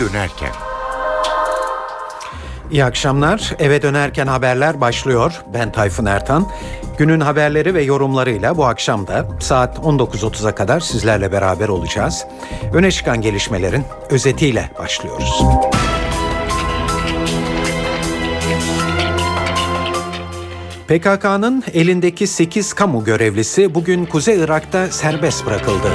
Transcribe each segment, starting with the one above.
dönerken. İyi akşamlar. Eve dönerken haberler başlıyor. Ben Tayfun Ertan. Günün haberleri ve yorumlarıyla bu akşam da saat 19.30'a kadar sizlerle beraber olacağız. Öne çıkan gelişmelerin özetiyle başlıyoruz. PKK'nın elindeki 8 kamu görevlisi bugün Kuzey Irak'ta serbest bırakıldı.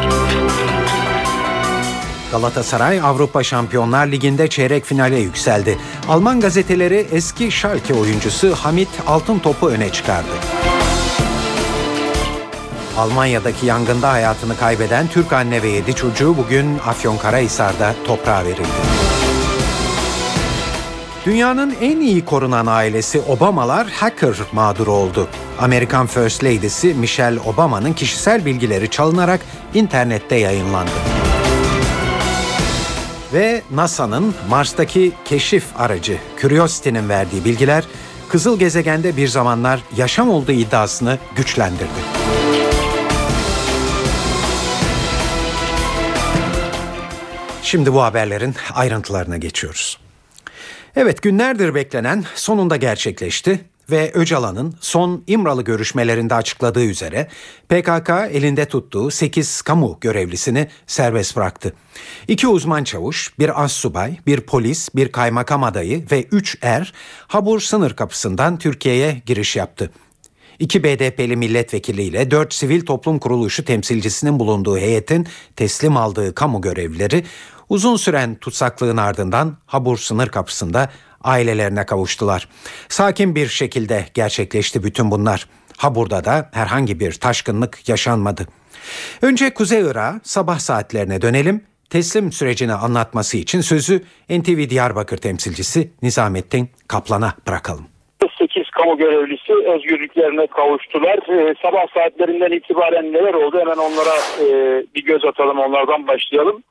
Galatasaray Avrupa Şampiyonlar Ligi'nde çeyrek finale yükseldi. Alman gazeteleri eski Schalke oyuncusu Hamit Altın Top'u öne çıkardı. Almanya'daki yangında hayatını kaybeden Türk anne ve yedi çocuğu bugün Afyonkarahisar'da toprağa verildi. Dünyanın en iyi korunan ailesi Obamalar hacker mağduru oldu. Amerikan First Lady'si Michelle Obama'nın kişisel bilgileri çalınarak internette yayınlandı. Ve NASA'nın Mars'taki keşif aracı Curiosity'nin verdiği bilgiler kızıl gezegende bir zamanlar yaşam olduğu iddiasını güçlendirdi. Şimdi bu haberlerin ayrıntılarına geçiyoruz. Evet günlerdir beklenen sonunda gerçekleşti ve Öcalan'ın son İmralı görüşmelerinde açıkladığı üzere PKK elinde tuttuğu 8 kamu görevlisini serbest bıraktı. İki uzman çavuş, bir assubay, bir polis, bir kaymakam adayı ve 3 er Habur sınır kapısından Türkiye'ye giriş yaptı. İki BDP'li milletvekiliyle dört sivil toplum kuruluşu temsilcisinin bulunduğu heyetin teslim aldığı kamu görevlileri uzun süren tutsaklığın ardından Habur sınır kapısında ailelerine kavuştular. Sakin bir şekilde gerçekleşti bütün bunlar. Habur'da da herhangi bir taşkınlık yaşanmadı. Önce Kuzey Irak'a sabah saatlerine dönelim. Teslim sürecini anlatması için sözü NTV Diyarbakır temsilcisi Nizamettin Kaplan'a bırakalım. 8 kamu görevlisi özgürlüklerine kavuştular. Ee, sabah saatlerinden itibaren neler oldu hemen onlara e, bir göz atalım onlardan başlayalım.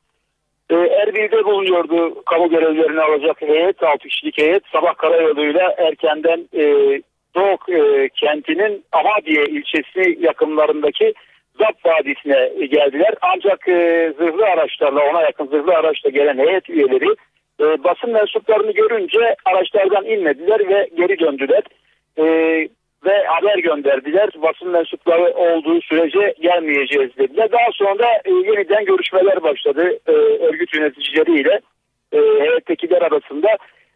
E, Erbil'de bulunuyordu kamu görevlerini alacak heyet, 6 kişilik heyet. Sabah karayoluyla erkenden e, Doğu e, kentinin Amadiye ilçesi yakınlarındaki Zap Vadisi'ne geldiler. Ancak e, zırhlı araçlarla ona yakın zırhlı araçla gelen heyet üyeleri e, basın mensuplarını görünce araçlardan inmediler ve geri döndüler. E, ve haber gönderdiler. Basın mensupları olduğu sürece gelmeyeceğiz dediler. Daha sonra e, yeniden görüşmeler başladı e, örgüt yöneticileriyle e, heyettekiler arasında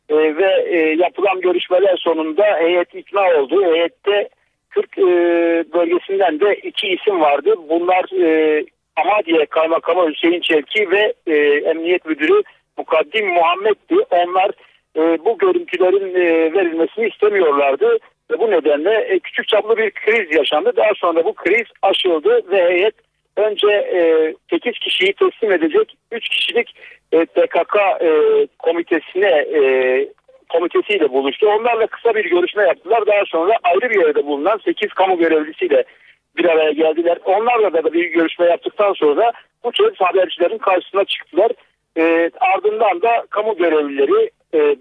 e, ve e, yapılan görüşmeler sonunda heyet ikna oldu. Heyette 40 e, bölgesinden de iki isim vardı. Bunlar e, Amadiye Kaymakamı Hüseyin Çevki ve e, Emniyet Müdürü Mukaddim Muhammed'di. Onlar e, bu görüntülerin e, verilmesini istemiyorlardı. Ve bu nedenle e, küçük çaplı bir kriz yaşandı. Daha sonra bu kriz aşıldı ve heyet önce e, 8 kişiyi teslim edecek 3 kişilik e, PKK e, komitesine e, komitesiyle buluştu. Onlarla kısa bir görüşme yaptılar. Daha sonra ayrı bir yerde bulunan 8 kamu görevlisiyle bir araya geldiler. Onlarla da bir görüşme yaptıktan sonra bu kez habercilerin karşısına çıktılar. Ardından da kamu görevlileri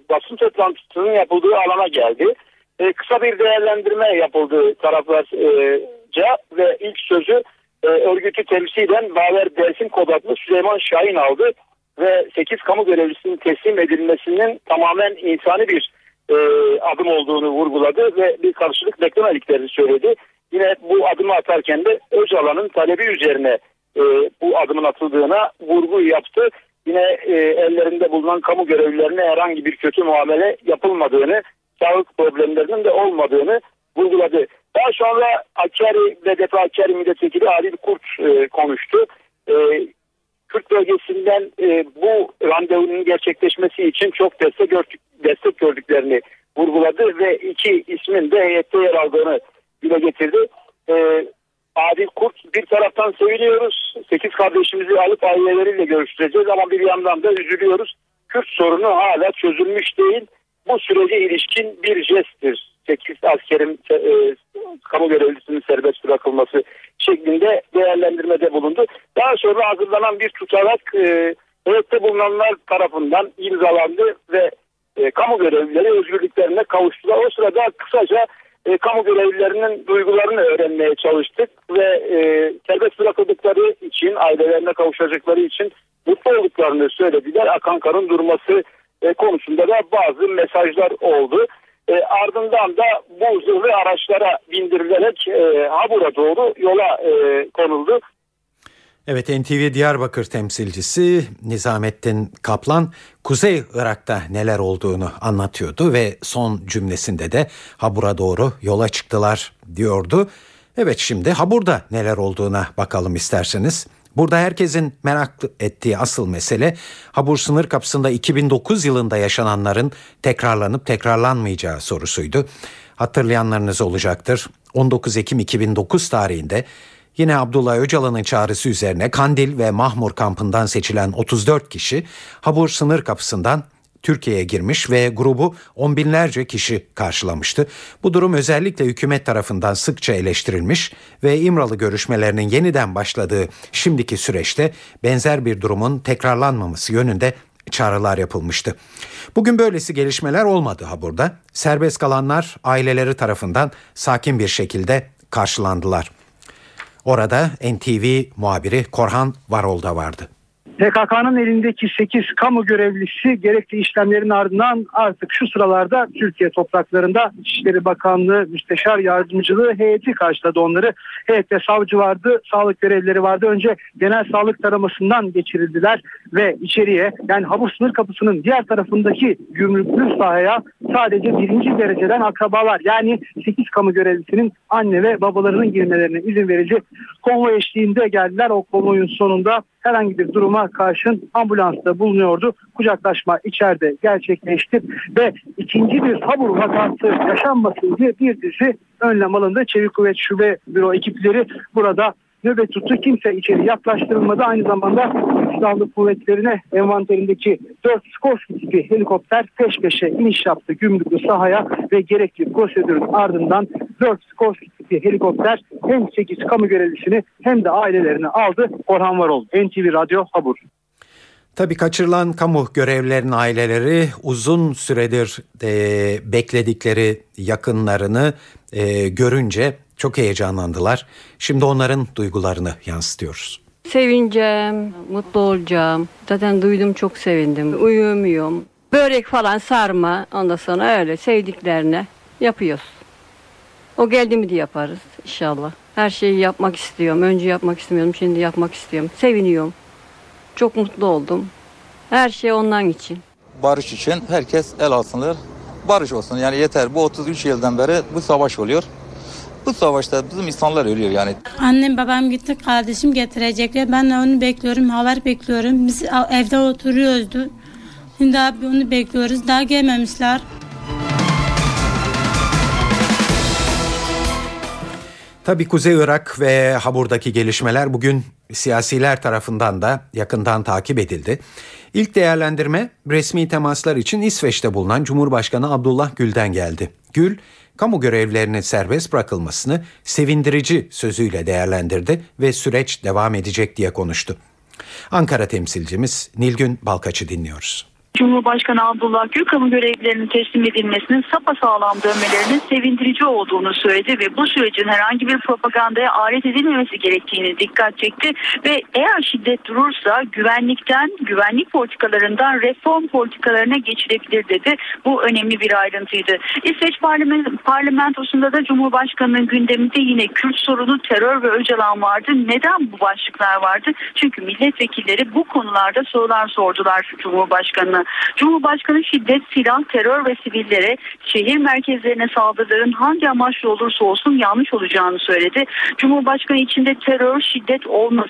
basın toplantısının yapıldığı alana geldi. E, kısa bir değerlendirme yapıldı taraflarca ve ilk sözü e, örgütü temsilen Baver Dersim Kodaklı Süleyman Şahin aldı ve 8 kamu görevlisinin teslim edilmesinin tamamen insani bir e, adım olduğunu vurguladı ve bir karşılık beklemediklerini söyledi. Yine bu adımı atarken de Öcalan'ın talebi üzerine e, bu adımın atıldığına vurgu yaptı. Yine e, ellerinde bulunan kamu görevlilerine herhangi bir kötü muamele yapılmadığını sağlık problemlerinin de olmadığını vurguladı. Daha sonra Hakkari BDP Hakkari Milletvekili Adil Kurt e, konuştu. E, Kürt bölgesinden e, bu randevunun gerçekleşmesi için çok destek, gördük, destek gördüklerini vurguladı ve iki ismin de heyette yer aldığını dile getirdi. E, Adil Kurt bir taraftan seviniyoruz. Sekiz kardeşimizi alıp aileleriyle görüştüreceğiz ama bir yandan da üzülüyoruz. Kürt sorunu hala çözülmüş değil bu sürece ilişkin bir jesttir. 8 askerin e, kamu görevlisinin serbest bırakılması şeklinde değerlendirmede bulundu. Daha sonra hazırlanan bir tutanak e, bulunanlar tarafından imzalandı ve e, kamu görevlileri özgürlüklerine kavuştular. O sırada kısaca e, kamu görevlilerinin duygularını öğrenmeye çalıştık ve e, serbest bırakıldıkları için ailelerine kavuşacakları için mutlu olduklarını söylediler. Akan karın durması e, konusunda da bazı mesajlar oldu. E, ardından da bu zırhlı araçlara bindirilerek e, Habur'a doğru yola e, konuldu. Evet NTV Diyarbakır temsilcisi Nizamettin Kaplan Kuzey Irak'ta neler olduğunu anlatıyordu ve son cümlesinde de Habur'a doğru yola çıktılar diyordu. Evet şimdi Habur'da neler olduğuna bakalım isterseniz. Burada herkesin merak ettiği asıl mesele Habur sınır kapısında 2009 yılında yaşananların tekrarlanıp tekrarlanmayacağı sorusuydu. Hatırlayanlarınız olacaktır. 19 Ekim 2009 tarihinde Yine Abdullah Öcalan'ın çağrısı üzerine Kandil ve Mahmur kampından seçilen 34 kişi Habur sınır kapısından Türkiye'ye girmiş ve grubu on binlerce kişi karşılamıştı. Bu durum özellikle hükümet tarafından sıkça eleştirilmiş ve İmralı görüşmelerinin yeniden başladığı şimdiki süreçte benzer bir durumun tekrarlanmaması yönünde çağrılar yapılmıştı. Bugün böylesi gelişmeler olmadı ha burada. Serbest kalanlar aileleri tarafından sakin bir şekilde karşılandılar. Orada NTV muhabiri Korhan Varol da vardı. PKK'nın elindeki 8 kamu görevlisi gerekli işlemlerin ardından artık şu sıralarda Türkiye topraklarında İçişleri Bakanlığı Müsteşar Yardımcılığı heyeti karşıladı onları. Heyette savcı vardı, sağlık görevlileri vardı. Önce genel sağlık taramasından geçirildiler ve içeriye yani Habur sınır kapısının diğer tarafındaki gümrüklü sahaya sadece birinci dereceden akrabalar yani 8 kamu görevlisinin anne ve babalarının girmelerine izin verici konvoy eşliğinde geldiler. O konvoyun sonunda herhangi bir duruma karşın ambulansta bulunuyordu. Kucaklaşma içeride gerçekleşti ve ikinci bir sabur vakası yaşanmasın diye bir dizi önlem alındı. Çevik Kuvvet Şube Büro ekipleri burada nöbet tuttu. Kimse içeri yaklaştırılmadı. Aynı zamanda silahlı kuvvetlerine envanterindeki 4 Skorsky tipi helikopter peş peşe iniş yaptı gümrüklü sahaya ve gerekli prosedürün ardından 4 Skorsky tipi helikopter hem 8 kamu görevlisini hem de ailelerini aldı. Orhan Varol, NTV Radyo Habur. Tabii kaçırılan kamu görevlilerinin aileleri uzun süredir e, bekledikleri yakınlarını e, görünce çok heyecanlandılar. Şimdi onların duygularını yansıtıyoruz. Sevineceğim, mutlu olacağım. Zaten duydum çok sevindim. Uyumuyorum. Börek falan sarma. Ondan sonra öyle sevdiklerine yapıyoruz. O geldi mi de yaparız inşallah. Her şeyi yapmak istiyorum. Önce yapmak istemiyordum. Şimdi yapmak istiyorum. Seviniyorum. Çok mutlu oldum. Her şey ondan için. Barış için herkes el alsınlar. Barış olsun yani yeter. Bu 33 yıldan beri bu savaş oluyor. Bu savaşta bizim insanlar ölüyor yani. Annem babam gitti kardeşim getirecekler. Ben de onu bekliyorum. Haber bekliyorum. Biz evde oturuyoruzdu. Şimdi abi onu bekliyoruz. Daha gelmemişler. Tabii Kuzey Irak ve Habur'daki gelişmeler bugün siyasiler tarafından da yakından takip edildi. İlk değerlendirme resmi temaslar için İsveç'te bulunan Cumhurbaşkanı Abdullah Gül'den geldi. Gül, kamu görevlilerinin serbest bırakılmasını sevindirici sözüyle değerlendirdi ve süreç devam edecek diye konuştu. Ankara temsilcimiz Nilgün Balkaç'ı dinliyoruz. Cumhurbaşkanı Abdullah Gül kamu görevlilerinin teslim edilmesinin sapasağlam dönmelerinin sevindirici olduğunu söyledi ve bu sürecin herhangi bir propagandaya alet edilmemesi gerektiğini dikkat çekti ve eğer şiddet durursa güvenlikten, güvenlik politikalarından reform politikalarına geçilebilir dedi. Bu önemli bir ayrıntıydı. İsveç parlamentosunda da Cumhurbaşkanı'nın gündeminde yine Kürt sorunu, terör ve Öcalan vardı. Neden bu başlıklar vardı? Çünkü milletvekilleri bu konularda sorular sordular Cumhurbaşkanı'na. Cumhurbaşkanı şiddet, silah, terör ve sivillere şehir merkezlerine saldırıların hangi amaçlı olursa olsun yanlış olacağını söyledi. Cumhurbaşkanı içinde terör, şiddet olmasa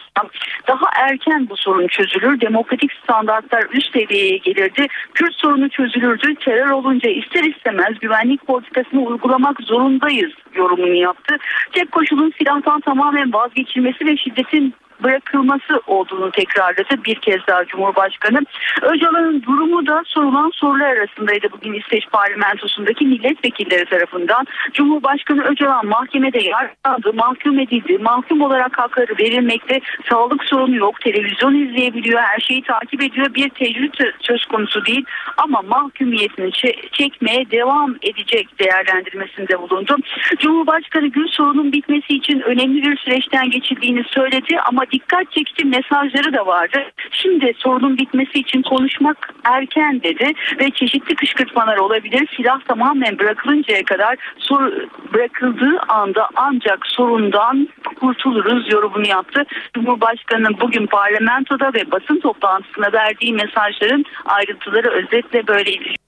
daha erken bu sorun çözülür. Demokratik standartlar üst seviyeye gelirdi. Kürt sorunu çözülürdü. Terör olunca ister istemez güvenlik politikasını uygulamak zorundayız yorumunu yaptı. Tek koşulun silahtan tamamen vazgeçilmesi ve şiddetin bırakılması olduğunu tekrarladı bir kez daha Cumhurbaşkanı. Öcalan'ın durumu da sorulan sorular arasındaydı bugün İsveç parlamentosundaki milletvekilleri tarafından. Cumhurbaşkanı Öcalan mahkemede yargılandı, mahkum edildi. Mahkum olarak hakları verilmekte, sağlık sorunu yok, televizyon izleyebiliyor, her şeyi takip ediyor. Bir tecrübe söz konusu değil ama mahkumiyetini çekmeye devam edecek değerlendirmesinde bulundu. Cumhurbaşkanı Gül sorunun bitmesi için önemli bir süreçten geçildiğini söyledi ama dikkat çekici mesajları da vardı. Şimdi sorunun bitmesi için konuşmak erken dedi ve çeşitli kışkırtmalar olabilir. Silah tamamen bırakılıncaya kadar sor, bırakıldığı anda ancak sorundan kurtuluruz yorumunu yaptı. Cumhurbaşkanının bugün parlamentoda ve basın toplantısında verdiği mesajların ayrıntıları özetle böyleydi.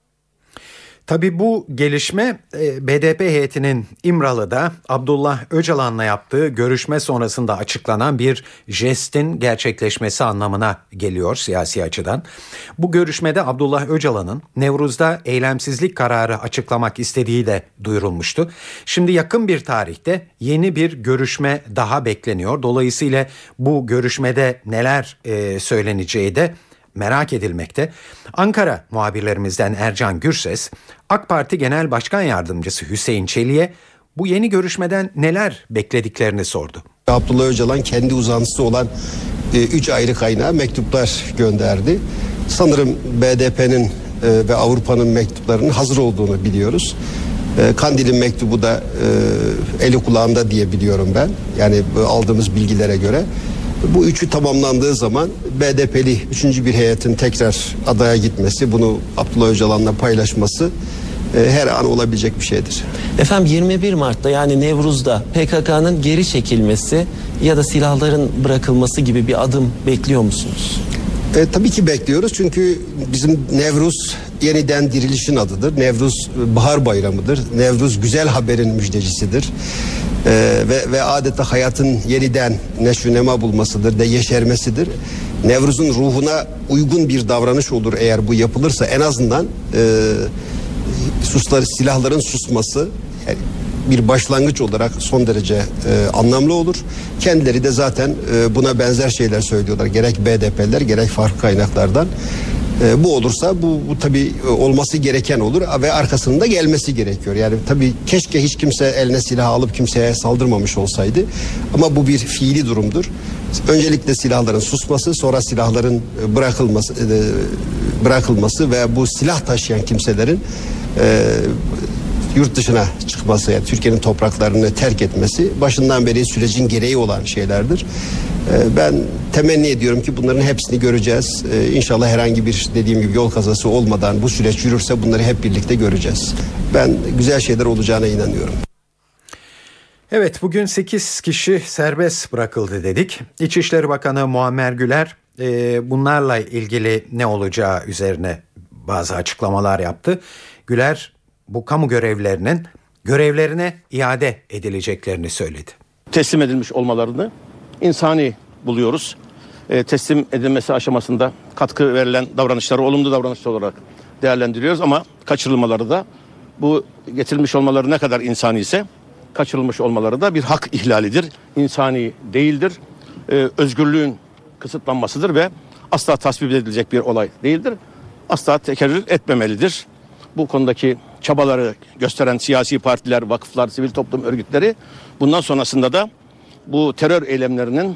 Tabii bu gelişme e, BDP heyetinin İmralı'da Abdullah Öcalan'la yaptığı görüşme sonrasında açıklanan bir jestin gerçekleşmesi anlamına geliyor siyasi açıdan. Bu görüşmede Abdullah Öcalan'ın Nevruz'da eylemsizlik kararı açıklamak istediği de duyurulmuştu. Şimdi yakın bir tarihte yeni bir görüşme daha bekleniyor. Dolayısıyla bu görüşmede neler e, söyleneceği de merak edilmekte. Ankara muhabirlerimizden Ercan Gürses, AK Parti Genel Başkan Yardımcısı Hüseyin Çelik'e bu yeni görüşmeden neler beklediklerini sordu. Abdullah Öcalan kendi uzantısı olan e, üç ayrı kaynağa mektuplar gönderdi. Sanırım BDP'nin e, ve Avrupa'nın mektuplarının hazır olduğunu biliyoruz. E, Kandil'in mektubu da e, eli kulağında diye biliyorum ben. Yani bu aldığımız bilgilere göre. Bu üçü tamamlandığı zaman BDP'li üçüncü bir heyetin tekrar adaya gitmesi, bunu Abdullah Öcalan'la paylaşması e, her an olabilecek bir şeydir. Efendim 21 Mart'ta yani Nevruz'da PKK'nın geri çekilmesi ya da silahların bırakılması gibi bir adım bekliyor musunuz? E, tabii ki bekliyoruz çünkü bizim Nevruz yeniden dirilişin adıdır. Nevruz e, bahar bayramıdır. Nevruz güzel haberin müjdecisidir. E, ve, ve adeta hayatın yeniden neşvünema bulmasıdır de yeşermesidir. Nevruz'un ruhuna uygun bir davranış olur eğer bu yapılırsa en azından e, susları silahların susması yani bir başlangıç olarak son derece e, anlamlı olur. Kendileri de zaten e, buna benzer şeyler söylüyorlar. Gerek BDP'ler gerek farklı kaynaklardan. E, bu olursa bu, bu tabii e, olması gereken olur ve arkasında gelmesi gerekiyor. Yani tabii keşke hiç kimse eline silah alıp kimseye saldırmamış olsaydı. Ama bu bir fiili durumdur. Öncelikle silahların susması, sonra silahların e, bırakılması e, bırakılması ve bu silah taşıyan kimselerin e, yurt dışına çıkması, yani Türkiye'nin topraklarını terk etmesi başından beri sürecin gereği olan şeylerdir. Ee, Ben temenni ediyorum ki bunların hepsini göreceğiz. Ee, İnşallah herhangi bir dediğim gibi yol kazası olmadan bu süreç yürürse bunları hep birlikte göreceğiz. Ben güzel şeyler olacağına inanıyorum. Evet bugün 8 kişi serbest bırakıldı dedik. İçişleri Bakanı Muammer Güler e, bunlarla ilgili ne olacağı üzerine bazı açıklamalar yaptı. Güler bu kamu görevlerinin görevlerine iade edileceklerini söyledi. teslim edilmiş olmalarını insani buluyoruz. E, teslim edilmesi aşamasında katkı verilen davranışları olumlu davranışlar olarak değerlendiriyoruz ama kaçırılmaları da bu getirilmiş olmaları ne kadar insani ise kaçırılmış olmaları da bir hak ihlalidir. İnsani değildir. E, özgürlüğün kısıtlanmasıdır ve asla tasvip edilecek bir olay değildir. Asla tekerrür etmemelidir. Bu konudaki çabaları gösteren siyasi partiler, vakıflar, sivil toplum örgütleri bundan sonrasında da bu terör eylemlerinin e,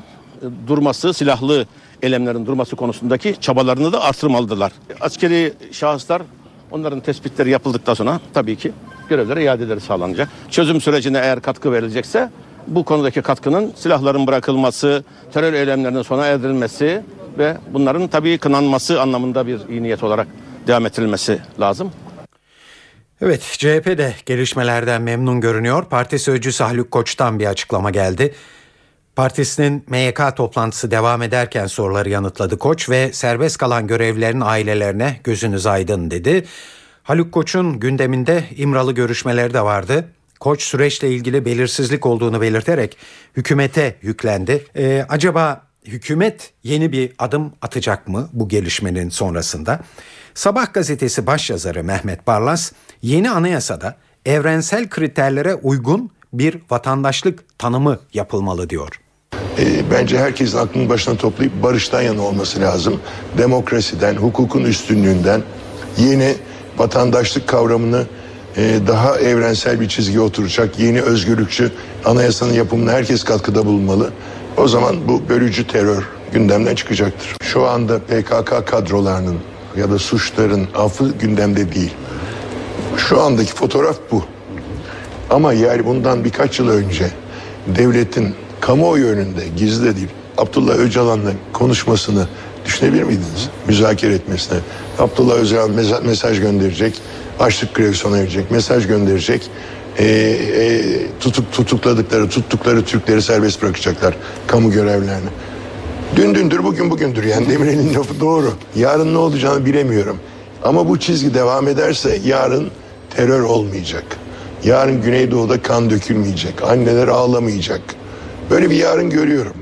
durması, silahlı eylemlerin durması konusundaki çabalarını da artırmalıdırlar. Askeri şahıslar onların tespitleri yapıldıktan sonra tabii ki görevlere iadeleri sağlanacak. Çözüm sürecine eğer katkı verilecekse bu konudaki katkının silahların bırakılması, terör eylemlerinin sona erdirilmesi ve bunların tabii kınanması anlamında bir iyi niyet olarak devam ettirilmesi lazım. Evet CHP de gelişmelerden memnun görünüyor. Parti sözcüsü Haluk Koç'tan bir açıklama geldi. Partisinin MYK toplantısı devam ederken soruları yanıtladı Koç ve serbest kalan görevlilerin ailelerine gözünüz aydın dedi. Haluk Koç'un gündeminde İmralı görüşmeleri de vardı. Koç süreçle ilgili belirsizlik olduğunu belirterek hükümete yüklendi. Ee, acaba hükümet yeni bir adım atacak mı bu gelişmenin sonrasında? Sabah gazetesi başyazarı Mehmet Barlas yeni anayasada evrensel kriterlere uygun bir vatandaşlık tanımı yapılmalı diyor. E, bence herkesin aklını başına toplayıp barıştan yana olması lazım. Demokrasiden, hukukun üstünlüğünden yeni vatandaşlık kavramını e, daha evrensel bir çizgiye oturacak yeni özgürlükçü anayasanın yapımına herkes katkıda bulunmalı. O zaman bu bölücü terör gündemden çıkacaktır. Şu anda PKK kadrolarının ya da suçların affı gündemde değil. Şu andaki fotoğraf bu. Ama yani bundan birkaç yıl önce devletin kamuoyu önünde gizli değil Abdullah Öcalan'la konuşmasını düşünebilir miydiniz? Müzakere etmesine. Abdullah Öcalan mesaj gönderecek. Açlık grevi sona erecek. Mesaj gönderecek. E, e, tutuk, tutukladıkları, tuttukları Türkleri serbest bırakacaklar. Kamu görevlerini. Dün dündür bugün bugündür yani Demirel'in lafı doğru. Yarın ne olacağını bilemiyorum. Ama bu çizgi devam ederse yarın terör olmayacak. Yarın Güneydoğu'da kan dökülmeyecek. Anneler ağlamayacak. Böyle bir yarın görüyorum.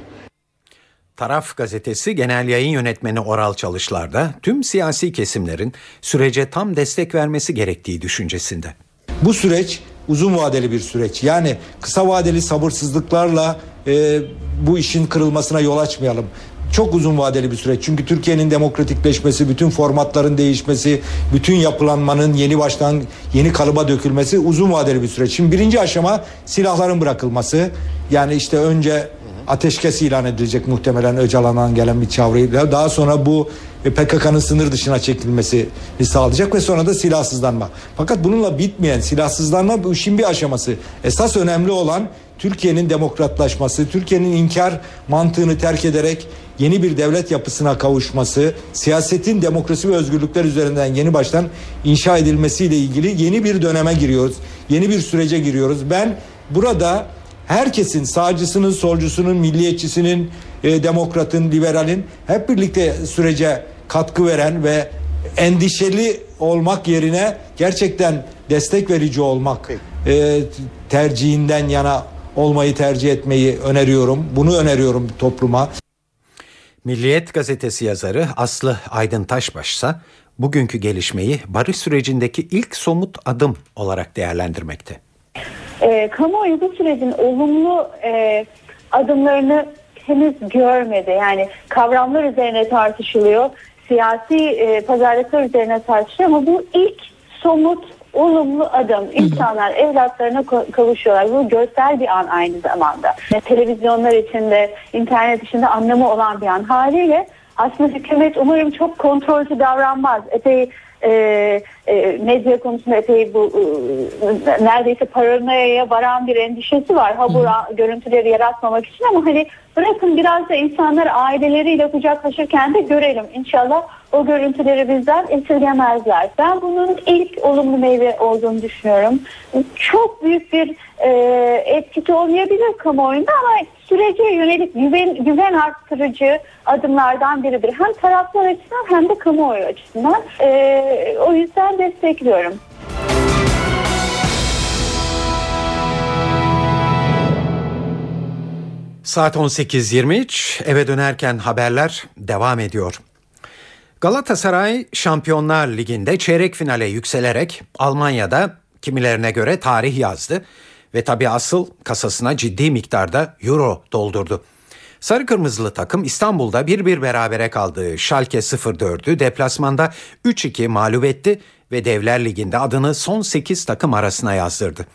Taraf gazetesi genel yayın yönetmeni Oral Çalışlar'da tüm siyasi kesimlerin sürece tam destek vermesi gerektiği düşüncesinde. Bu süreç uzun vadeli bir süreç. Yani kısa vadeli sabırsızlıklarla e, bu işin kırılmasına yol açmayalım. Çok uzun vadeli bir süreç. Çünkü Türkiye'nin demokratikleşmesi, bütün formatların değişmesi, bütün yapılanmanın yeni baştan yeni kalıba dökülmesi uzun vadeli bir süreç. Şimdi birinci aşama silahların bırakılması. Yani işte önce ateşkes ilan edilecek muhtemelen Öcalan'dan gelen bir çavrıyla. Daha sonra bu e, PKK'nın sınır dışına çekilmesini sağlayacak ve sonra da silahsızlanma. Fakat bununla bitmeyen silahsızlanma bu işin bir aşaması. Esas önemli olan Türkiye'nin demokratlaşması, Türkiye'nin inkar mantığını terk ederek yeni bir devlet yapısına kavuşması, siyasetin demokrasi ve özgürlükler üzerinden yeni baştan inşa edilmesiyle ilgili yeni bir döneme giriyoruz. Yeni bir sürece giriyoruz. Ben burada herkesin sağcısının, solcusunun, milliyetçisinin, e, demokratın, liberalin hep birlikte sürece katkı veren ve endişeli olmak yerine gerçekten destek verici olmak e, tercihinden yana olmayı tercih etmeyi öneriyorum. Bunu öneriyorum topluma. Milliyet gazetesi yazarı Aslı Aydın Taşbaş ise bugünkü gelişmeyi barış sürecindeki ilk somut adım olarak değerlendirmekte. E, kamuoyu bu sürecin olumlu e, adımlarını henüz görmedi. Yani kavramlar üzerine tartışılıyor, siyasi e, pazarlıklar üzerine tartışılıyor ama bu ilk somut olumlu adım. İnsanlar evlatlarına kavuşuyorlar. Bu görsel bir an aynı zamanda. Televizyonlar içinde, internet içinde anlamı olan bir an. Haliyle aslında hükümet umarım çok kontrolcü davranmaz. Epey e, e, medya konusunda epey bu e, neredeyse paranoyaya varan bir endişesi var. Ha bu görüntüleri yaratmamak için ama hani bırakın biraz da insanlar aileleriyle kucaklaşırken de görelim. İnşallah o görüntüleri bizden esirgemezler. Ben bunun ilk olumlu meyve olduğunu düşünüyorum. Çok büyük bir e, etkisi olmayabilir kamuoyunda ama sürece yönelik güven, güven arttırıcı adımlardan biridir. Hem taraflar açısından hem de kamuoyu açısından. E, o yüzden destekliyorum. Saat 18.23 eve dönerken haberler devam ediyor. Galatasaray Şampiyonlar Ligi'nde çeyrek finale yükselerek Almanya'da kimilerine göre tarih yazdı ve tabi asıl kasasına ciddi miktarda euro doldurdu. Sarı Kırmızılı takım İstanbul'da 1-1 berabere kaldığı Schalke 04'ü deplasmanda 3-2 mağlup etti ve Devler Ligi'nde adını son 8 takım arasına yazdırdı.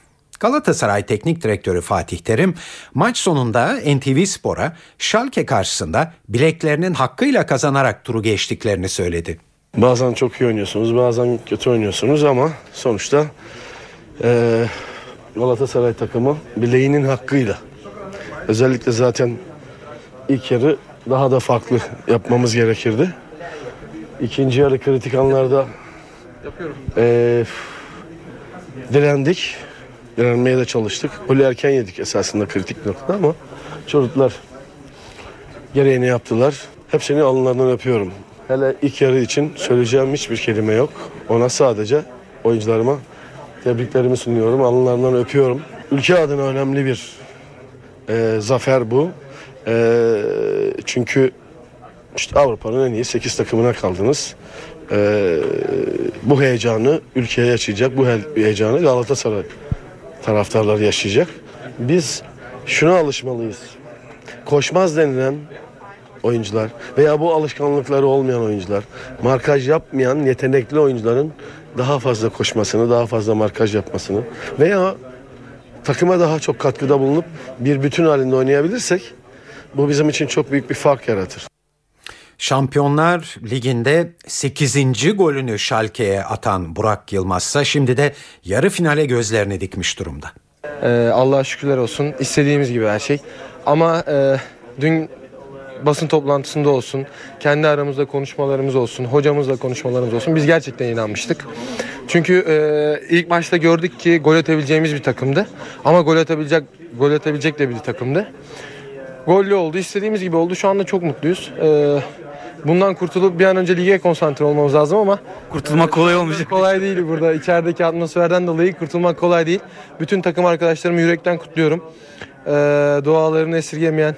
Galatasaray Teknik Direktörü Fatih Terim maç sonunda NTV Spor'a Schalke karşısında bileklerinin hakkıyla kazanarak turu geçtiklerini söyledi. Bazen çok iyi oynuyorsunuz bazen kötü oynuyorsunuz ama sonuçta e, Galatasaray takımı bileğinin hakkıyla özellikle zaten ilk yarı daha da farklı yapmamız gerekirdi. İkinci yarı kritik anlarda e, direndik direnmeye de çalıştık. Golü erken yedik esasında kritik noktada ama çocuklar gereğini yaptılar. Hepsini alınlarından öpüyorum. Hele ilk yarı için söyleyeceğim hiçbir kelime yok. Ona sadece oyuncularıma tebriklerimi sunuyorum. Alınlarından öpüyorum. Ülke adına önemli bir e, zafer bu. E, çünkü işte Avrupa'nın en iyi 8 takımına kaldınız. E, bu heyecanı ülkeye yaşayacak. Bu heyecanı Galatasaray taraftarlar yaşayacak. Biz şuna alışmalıyız. Koşmaz denilen oyuncular veya bu alışkanlıkları olmayan oyuncular, markaj yapmayan yetenekli oyuncuların daha fazla koşmasını, daha fazla markaj yapmasını veya takıma daha çok katkıda bulunup bir bütün halinde oynayabilirsek bu bizim için çok büyük bir fark yaratır. Şampiyonlar Ligi'nde 8. golünü Schalke'ye atan Burak Yılmazsa şimdi de yarı finale gözlerini dikmiş durumda. Ee, Allah'a şükürler olsun. İstediğimiz gibi her şey. Ama e, dün basın toplantısında olsun, kendi aramızda konuşmalarımız olsun, hocamızla konuşmalarımız olsun biz gerçekten inanmıştık. Çünkü e, ilk maçta gördük ki gol atabileceğimiz bir takımdı. Ama gol atabilecek gol atabilecek de bir takımdı. Gollü oldu, istediğimiz gibi oldu. Şu anda çok mutluyuz. E, bundan kurtulup bir an önce lige konsantre olmamız lazım ama kurtulmak kolay olmayacak. Kolay değil burada. İçerideki atmosferden dolayı kurtulmak kolay değil. Bütün takım arkadaşlarımı yürekten kutluyorum. E, dualarını esirgemeyen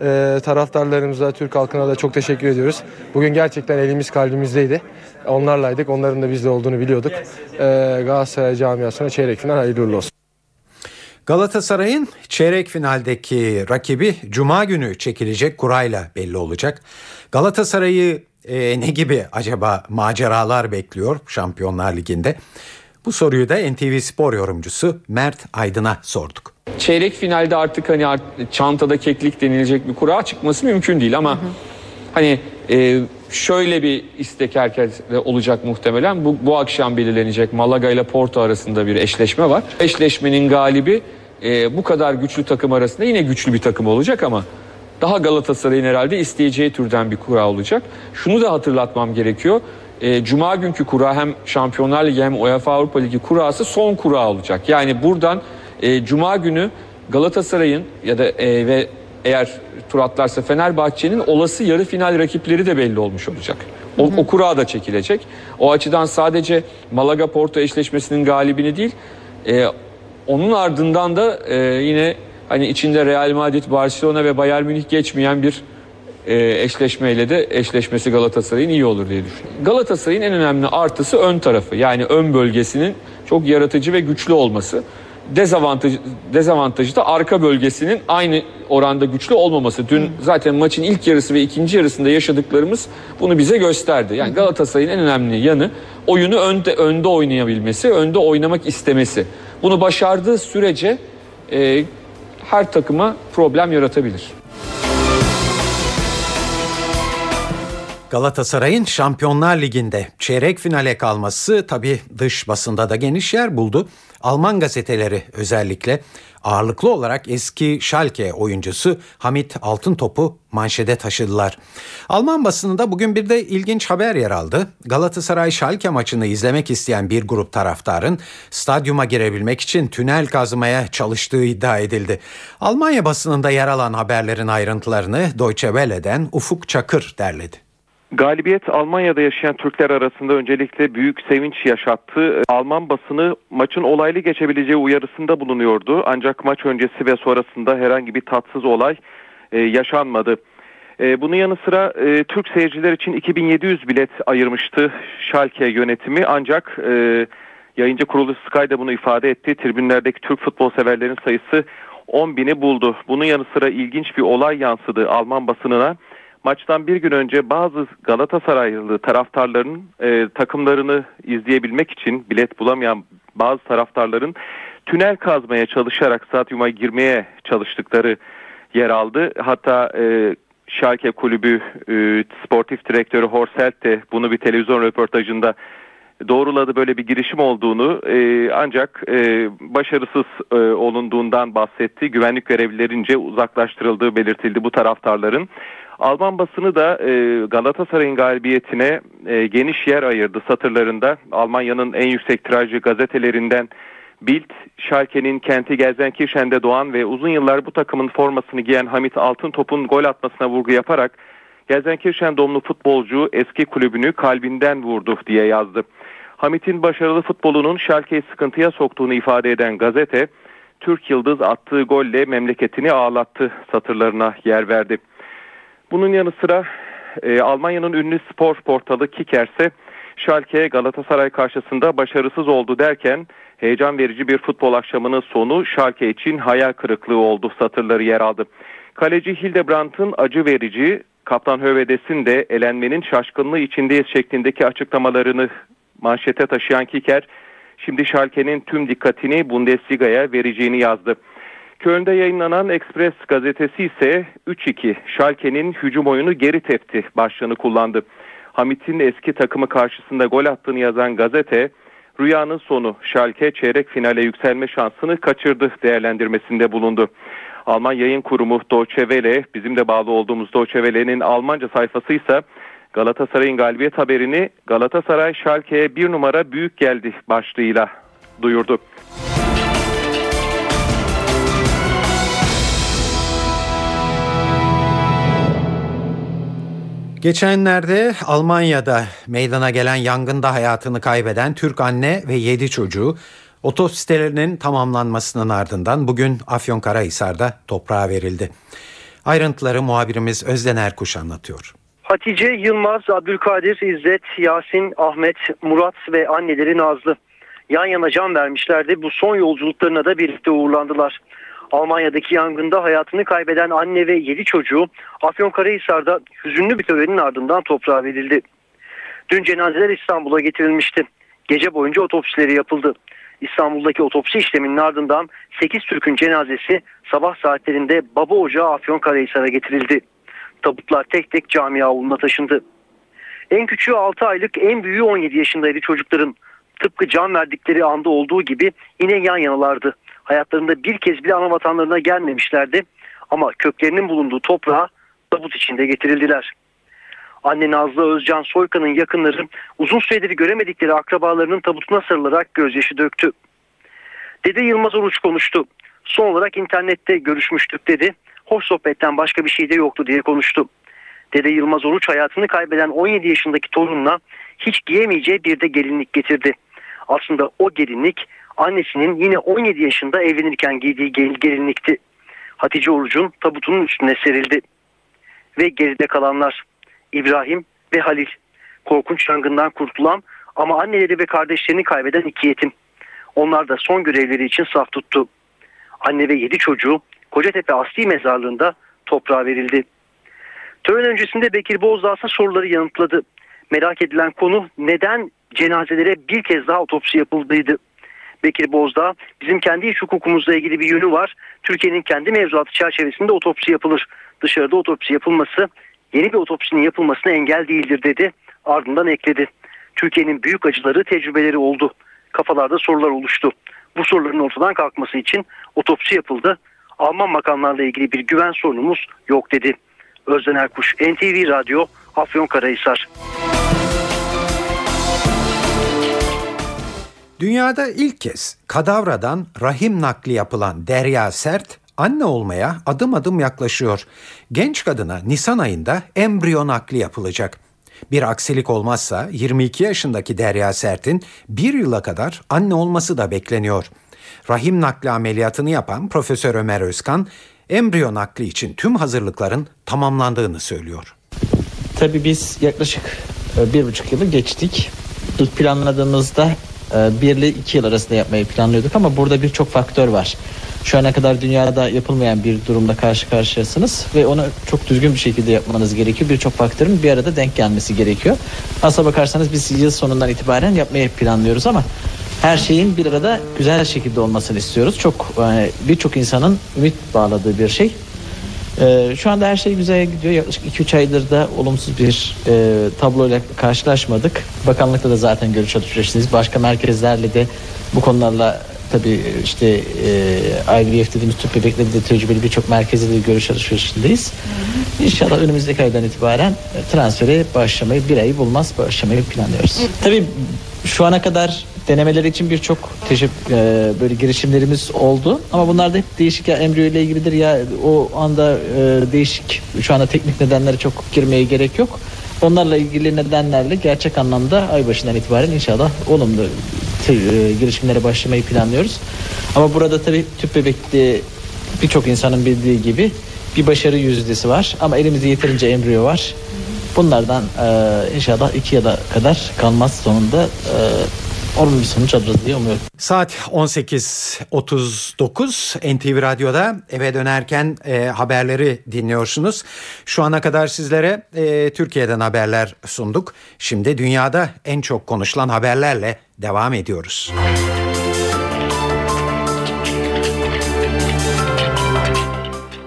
e, taraftarlarımıza, Türk halkına da çok teşekkür ediyoruz. Bugün gerçekten elimiz kalbimizdeydi. Onlarlaydık. Onların da bizde olduğunu biliyorduk. E, Galatasaray camiasına çeyrek final hayırlı olsun. Galatasaray'ın çeyrek finaldeki rakibi Cuma günü çekilecek kurayla belli olacak. Galatasaray'ı e, ne gibi acaba maceralar bekliyor Şampiyonlar Ligi'nde? Bu soruyu da NTV Spor yorumcusu Mert Aydın'a sorduk. Çeyrek finalde artık hani çantada keklik denilecek bir kura çıkması mümkün değil ama hı hı. hani e, şöyle bir istek herkeste olacak muhtemelen. Bu, bu akşam belirlenecek Malaga ile Porto arasında bir eşleşme var. Eşleşmenin galibi e, bu kadar güçlü takım arasında yine güçlü bir takım olacak ama daha Galatasaray'ın herhalde isteyeceği türden bir kura olacak. Şunu da hatırlatmam gerekiyor. E, Cuma günkü kura hem Şampiyonlar Ligi hem UEFA Avrupa Ligi kurası son kura olacak. Yani buradan e, Cuma günü Galatasaray'ın ya da e, ve eğer tur atlarsa Fenerbahçe'nin olası yarı final rakipleri de belli olmuş olacak. O, o kura da çekilecek. O açıdan sadece Malaga Porto eşleşmesinin galibini değil, e, onun ardından da e, yine hani içinde Real Madrid, Barcelona ve Bayern Münih geçmeyen bir e, eşleşmeyle de eşleşmesi Galatasaray'ın iyi olur diye düşünüyorum. Galatasaray'ın en önemli artısı ön tarafı. Yani ön bölgesinin çok yaratıcı ve güçlü olması dezavantajı, dezavantajı da arka bölgesinin aynı oranda güçlü olmaması. Dün zaten maçın ilk yarısı ve ikinci yarısında yaşadıklarımız bunu bize gösterdi. Yani Galatasaray'ın en önemli yanı oyunu önde önde oynayabilmesi, önde oynamak istemesi. Bunu başardığı sürece e, her takıma problem yaratabilir. Galatasaray'ın Şampiyonlar Ligi'nde çeyrek finale kalması tabi dış basında da geniş yer buldu. Alman gazeteleri özellikle ağırlıklı olarak eski Schalke oyuncusu Hamit Altıntop'u manşede taşıdılar. Alman basınında bugün bir de ilginç haber yer aldı. Galatasaray Schalke maçını izlemek isteyen bir grup taraftarın stadyuma girebilmek için tünel kazmaya çalıştığı iddia edildi. Almanya basınında yer alan haberlerin ayrıntılarını Deutsche Welle'den Ufuk Çakır derledi. Galibiyet Almanya'da yaşayan Türkler arasında öncelikle büyük sevinç yaşattı. Alman basını maçın olaylı geçebileceği uyarısında bulunuyordu. Ancak maç öncesi ve sonrasında herhangi bir tatsız olay e, yaşanmadı. E, bunun yanı sıra e, Türk seyirciler için 2700 bilet ayırmıştı Schalke yönetimi. Ancak e, yayıncı kuruluş Sky da bunu ifade etti. Tribünlerdeki Türk futbol severlerin sayısı 10 bini buldu. Bunun yanı sıra ilginç bir olay yansıdı Alman basınına maçtan bir gün önce bazı Galatasaraylı taraftarların e, takımlarını izleyebilmek için bilet bulamayan bazı taraftarların tünel kazmaya çalışarak stadyuma girmeye çalıştıkları yer aldı. Hatta e, Schalke kulübü e, sportif direktörü Horselt de bunu bir televizyon röportajında doğruladı böyle bir girişim olduğunu e, ancak e, başarısız e, olunduğundan bahsetti. Güvenlik görevlilerince uzaklaştırıldığı belirtildi bu taraftarların. Alman basını da e, Galatasaray'ın galibiyetine e, geniş yer ayırdı satırlarında. Almanya'nın en yüksek tirajlı gazetelerinden Bild, Schalke'nin kenti Gelsenkirchen'de doğan ve uzun yıllar bu takımın formasını giyen Hamit Altıntop'un gol atmasına vurgu yaparak Gelsenkirchen doğumlu futbolcu eski kulübünü kalbinden vurdu diye yazdı. Hamit'in başarılı futbolunun Schalke'yi sıkıntıya soktuğunu ifade eden gazete, Türk Yıldız attığı golle memleketini ağlattı satırlarına yer verdi. Bunun yanı sıra e, Almanya'nın ünlü spor portalı Kickers'e Schalke Galatasaray karşısında başarısız oldu derken heyecan verici bir futbol akşamının sonu Schalke için hayal kırıklığı oldu satırları yer aldı. Kaleci Hildebrandt'ın acı verici, Kaptan Hövedes'in de elenmenin şaşkınlığı içindeyiz şeklindeki açıklamalarını manşete taşıyan Kicker, şimdi Schalke'nin tüm dikkatini Bundesliga'ya vereceğini yazdı. Köln'de yayınlanan Express gazetesi ise 3-2 Schalke'nin hücum oyunu geri tepti başlığını kullandı. Hamit'in eski takımı karşısında gol attığını yazan gazete rüyanın sonu Schalke çeyrek finale yükselme şansını kaçırdı değerlendirmesinde bulundu. Alman yayın kurumu Deutsche Welle, bizim de bağlı olduğumuz Deutsche Welle'nin Almanca sayfası ise Galatasaray'ın galibiyet haberini Galatasaray Schalke'ye bir numara büyük geldi başlığıyla duyurdu. Geçenlerde Almanya'da meydana gelen yangında hayatını kaybeden Türk anne ve 7 çocuğu otopsilerinin tamamlanmasının ardından bugün Afyonkarahisar'da toprağa verildi. Ayrıntıları muhabirimiz Özden Erkuş anlatıyor. Hatice Yılmaz, Abdülkadir, İzzet, Yasin, Ahmet, Murat ve anneleri Nazlı yan yana can vermişlerdi. Bu son yolculuklarına da birlikte uğurlandılar. Almanya'daki yangında hayatını kaybeden anne ve 7 çocuğu Afyonkarahisar'da hüzünlü bir törenin ardından toprağa verildi. Dün cenazeler İstanbul'a getirilmişti. Gece boyunca otopsileri yapıldı. İstanbul'daki otopsi işleminin ardından 8 Türk'ün cenazesi sabah saatlerinde Baba Ocağı Afyonkarahisar'a getirildi. Tabutlar tek tek cami avluna taşındı. En küçüğü 6 aylık, en büyüğü 17 yaşındaydı çocukların. Tıpkı can verdikleri anda olduğu gibi yine yan yanalardı. Hayatlarında bir kez bile ana vatanlarına gelmemişlerdi. Ama köklerinin bulunduğu toprağa tabut içinde getirildiler. Anne Nazlı Özcan Soykan'ın yakınları uzun süredir göremedikleri akrabalarının tabutuna sarılarak gözyaşı döktü. Dede Yılmaz Oruç konuştu. Son olarak internette görüşmüştük dedi. Hoş sohbetten başka bir şey de yoktu diye konuştu. Dede Yılmaz Oruç hayatını kaybeden 17 yaşındaki torununa hiç giyemeyeceği bir de gelinlik getirdi. Aslında o gelinlik annesinin yine 17 yaşında evlenirken giydiği gelinlikti. Hatice Oruç'un tabutunun üstüne serildi. Ve geride kalanlar İbrahim ve Halil. Korkunç yangından kurtulan ama anneleri ve kardeşlerini kaybeden iki yetim. Onlar da son görevleri için saf tuttu. Anne ve yedi çocuğu Kocatepe Asli Mezarlığı'nda toprağa verildi. Tören öncesinde Bekir Bozdağ soruları yanıtladı. Merak edilen konu neden cenazelere bir kez daha otopsi yapıldıydı. Bekir Bozdağ bizim kendi iş hukukumuzla ilgili bir yönü var. Türkiye'nin kendi mevzuatı çerçevesinde otopsi yapılır. Dışarıda otopsi yapılması yeni bir otopsinin yapılmasına engel değildir dedi. Ardından ekledi. Türkiye'nin büyük acıları, tecrübeleri oldu. Kafalarda sorular oluştu. Bu soruların ortadan kalkması için otopsi yapıldı. Alman makamlarla ilgili bir güven sorunumuz yok dedi. Özden Erkuş, NTV Radyo, Afyonkarahisar. Dünyada ilk kez kadavradan rahim nakli yapılan Derya Sert anne olmaya adım adım yaklaşıyor. Genç kadına Nisan ayında embriyo nakli yapılacak. Bir aksilik olmazsa 22 yaşındaki Derya Sert'in bir yıla kadar anne olması da bekleniyor. Rahim nakli ameliyatını yapan Profesör Ömer Özkan, embriyo nakli için tüm hazırlıkların tamamlandığını söylüyor. Tabii biz yaklaşık e, bir buçuk yılı geçtik. İlk planladığımızda e, bir ile iki yıl arasında yapmayı planlıyorduk ama burada birçok faktör var. Şu ana kadar dünyada yapılmayan bir durumda karşı karşıyasınız ve onu çok düzgün bir şekilde yapmanız gerekiyor. Birçok faktörün bir arada denk gelmesi gerekiyor. Aslına bakarsanız biz yıl sonundan itibaren yapmayı planlıyoruz ama her şeyin bir arada güzel şekilde olmasını istiyoruz. Çok yani birçok insanın ümit bağladığı bir şey. Ee, şu anda her şey güzel gidiyor. Yaklaşık 2-3 aydır da olumsuz bir e, tabloyla karşılaşmadık. Bakanlıkta da zaten görüş alışverişindeyiz. Başka merkezlerle de bu konularla tabii işte e, IVF dediğimiz tüp bebekleri de tecrübeli birçok merkezde de görüş alışverişindeyiz. İnşallah önümüzdeki aydan itibaren e, transfere başlamayı bir ay bulmaz başlamayı planlıyoruz. Tabii şu ana kadar denemeler için birçok e, böyle girişimlerimiz oldu ama bunlar da hep değişik ya embriyo ile ilgilidir ya o anda e, değişik şu anda teknik nedenlere çok girmeye gerek yok. Onlarla ilgili nedenlerle gerçek anlamda ay başından itibaren inşallah olumlu e, girişimlere başlamayı planlıyoruz. Ama burada tabii tüp bebekli birçok insanın bildiği gibi bir başarı yüzdesi var ama elimizde yeterince embriyo var. Bunlardan e, inşallah iki yıla kadar kalmaz sonunda e, olumlu bir sonuç alırız diye umuyorum. Saat 18.39 NTV Radyo'da eve dönerken e, haberleri dinliyorsunuz. Şu ana kadar sizlere e, Türkiye'den haberler sunduk. Şimdi dünyada en çok konuşulan haberlerle devam ediyoruz.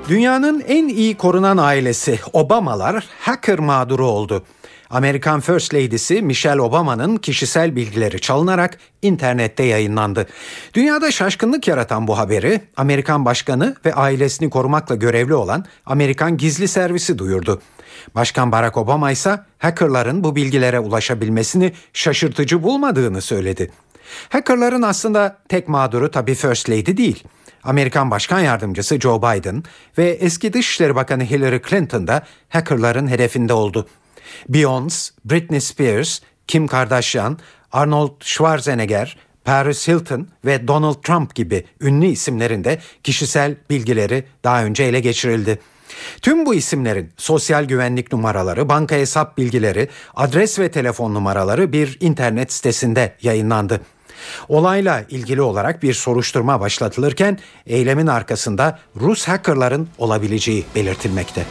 Dünyanın en iyi korunan ailesi Obamalar hacker mağduru oldu. Amerikan First Lady'si Michelle Obama'nın kişisel bilgileri çalınarak internette yayınlandı. Dünyada şaşkınlık yaratan bu haberi Amerikan Başkanı ve ailesini korumakla görevli olan Amerikan Gizli Servisi duyurdu. Başkan Barack Obama ise hackerların bu bilgilere ulaşabilmesini şaşırtıcı bulmadığını söyledi. Hackerların aslında tek mağduru tabii First Lady değil. Amerikan Başkan Yardımcısı Joe Biden ve eski Dışişleri Bakanı Hillary Clinton da hackerların hedefinde oldu. Beyoncé, Britney Spears, Kim Kardashian, Arnold Schwarzenegger, Paris Hilton ve Donald Trump gibi ünlü isimlerin de kişisel bilgileri daha önce ele geçirildi. Tüm bu isimlerin sosyal güvenlik numaraları, banka hesap bilgileri, adres ve telefon numaraları bir internet sitesinde yayınlandı. Olayla ilgili olarak bir soruşturma başlatılırken eylemin arkasında Rus hackerların olabileceği belirtilmekte.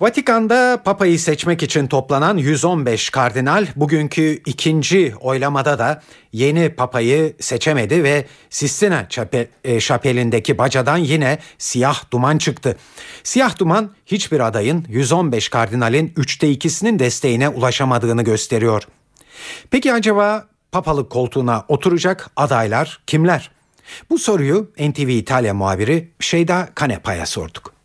Vatikan'da Papa'yı seçmek için toplanan 115 kardinal bugünkü ikinci oylamada da yeni Papa'yı seçemedi ve Sistina e, şapelindeki bacadan yine siyah duman çıktı. Siyah duman hiçbir adayın 115 kardinalin üçte ikisinin desteğine ulaşamadığını gösteriyor. Peki acaba papalık koltuğuna oturacak adaylar kimler? Bu soruyu NTV İtalya muhabiri Şeyda Kanepa'ya sorduk.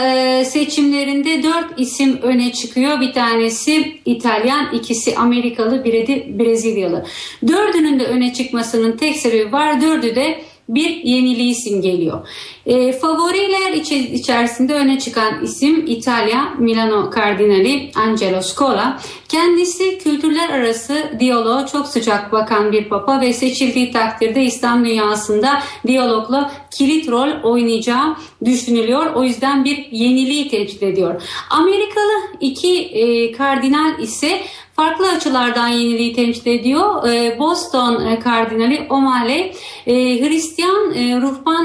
E, seçimlerinde dört isim öne çıkıyor. Bir tanesi İtalyan, ikisi Amerikalı, biri de Brezilyalı. Dördünün de öne çıkmasının tek sebebi var. Dördü de bir yeniliği simgeliyor. E, favoriler içi, içerisinde öne çıkan isim İtalya Milano Kardinali Angelo Scola. Kendisi kültürler arası diyaloğa çok sıcak bakan bir papa ve seçildiği takdirde İslam dünyasında diyalogla kilit rol oynayacağı düşünülüyor. O yüzden bir yeniliği temsil ediyor. Amerikalı iki e, kardinal ise farklı açılardan yeniliği temsil ediyor. Ee, Boston e, Kardinali O'Malley e, Hristiyan e, ruhban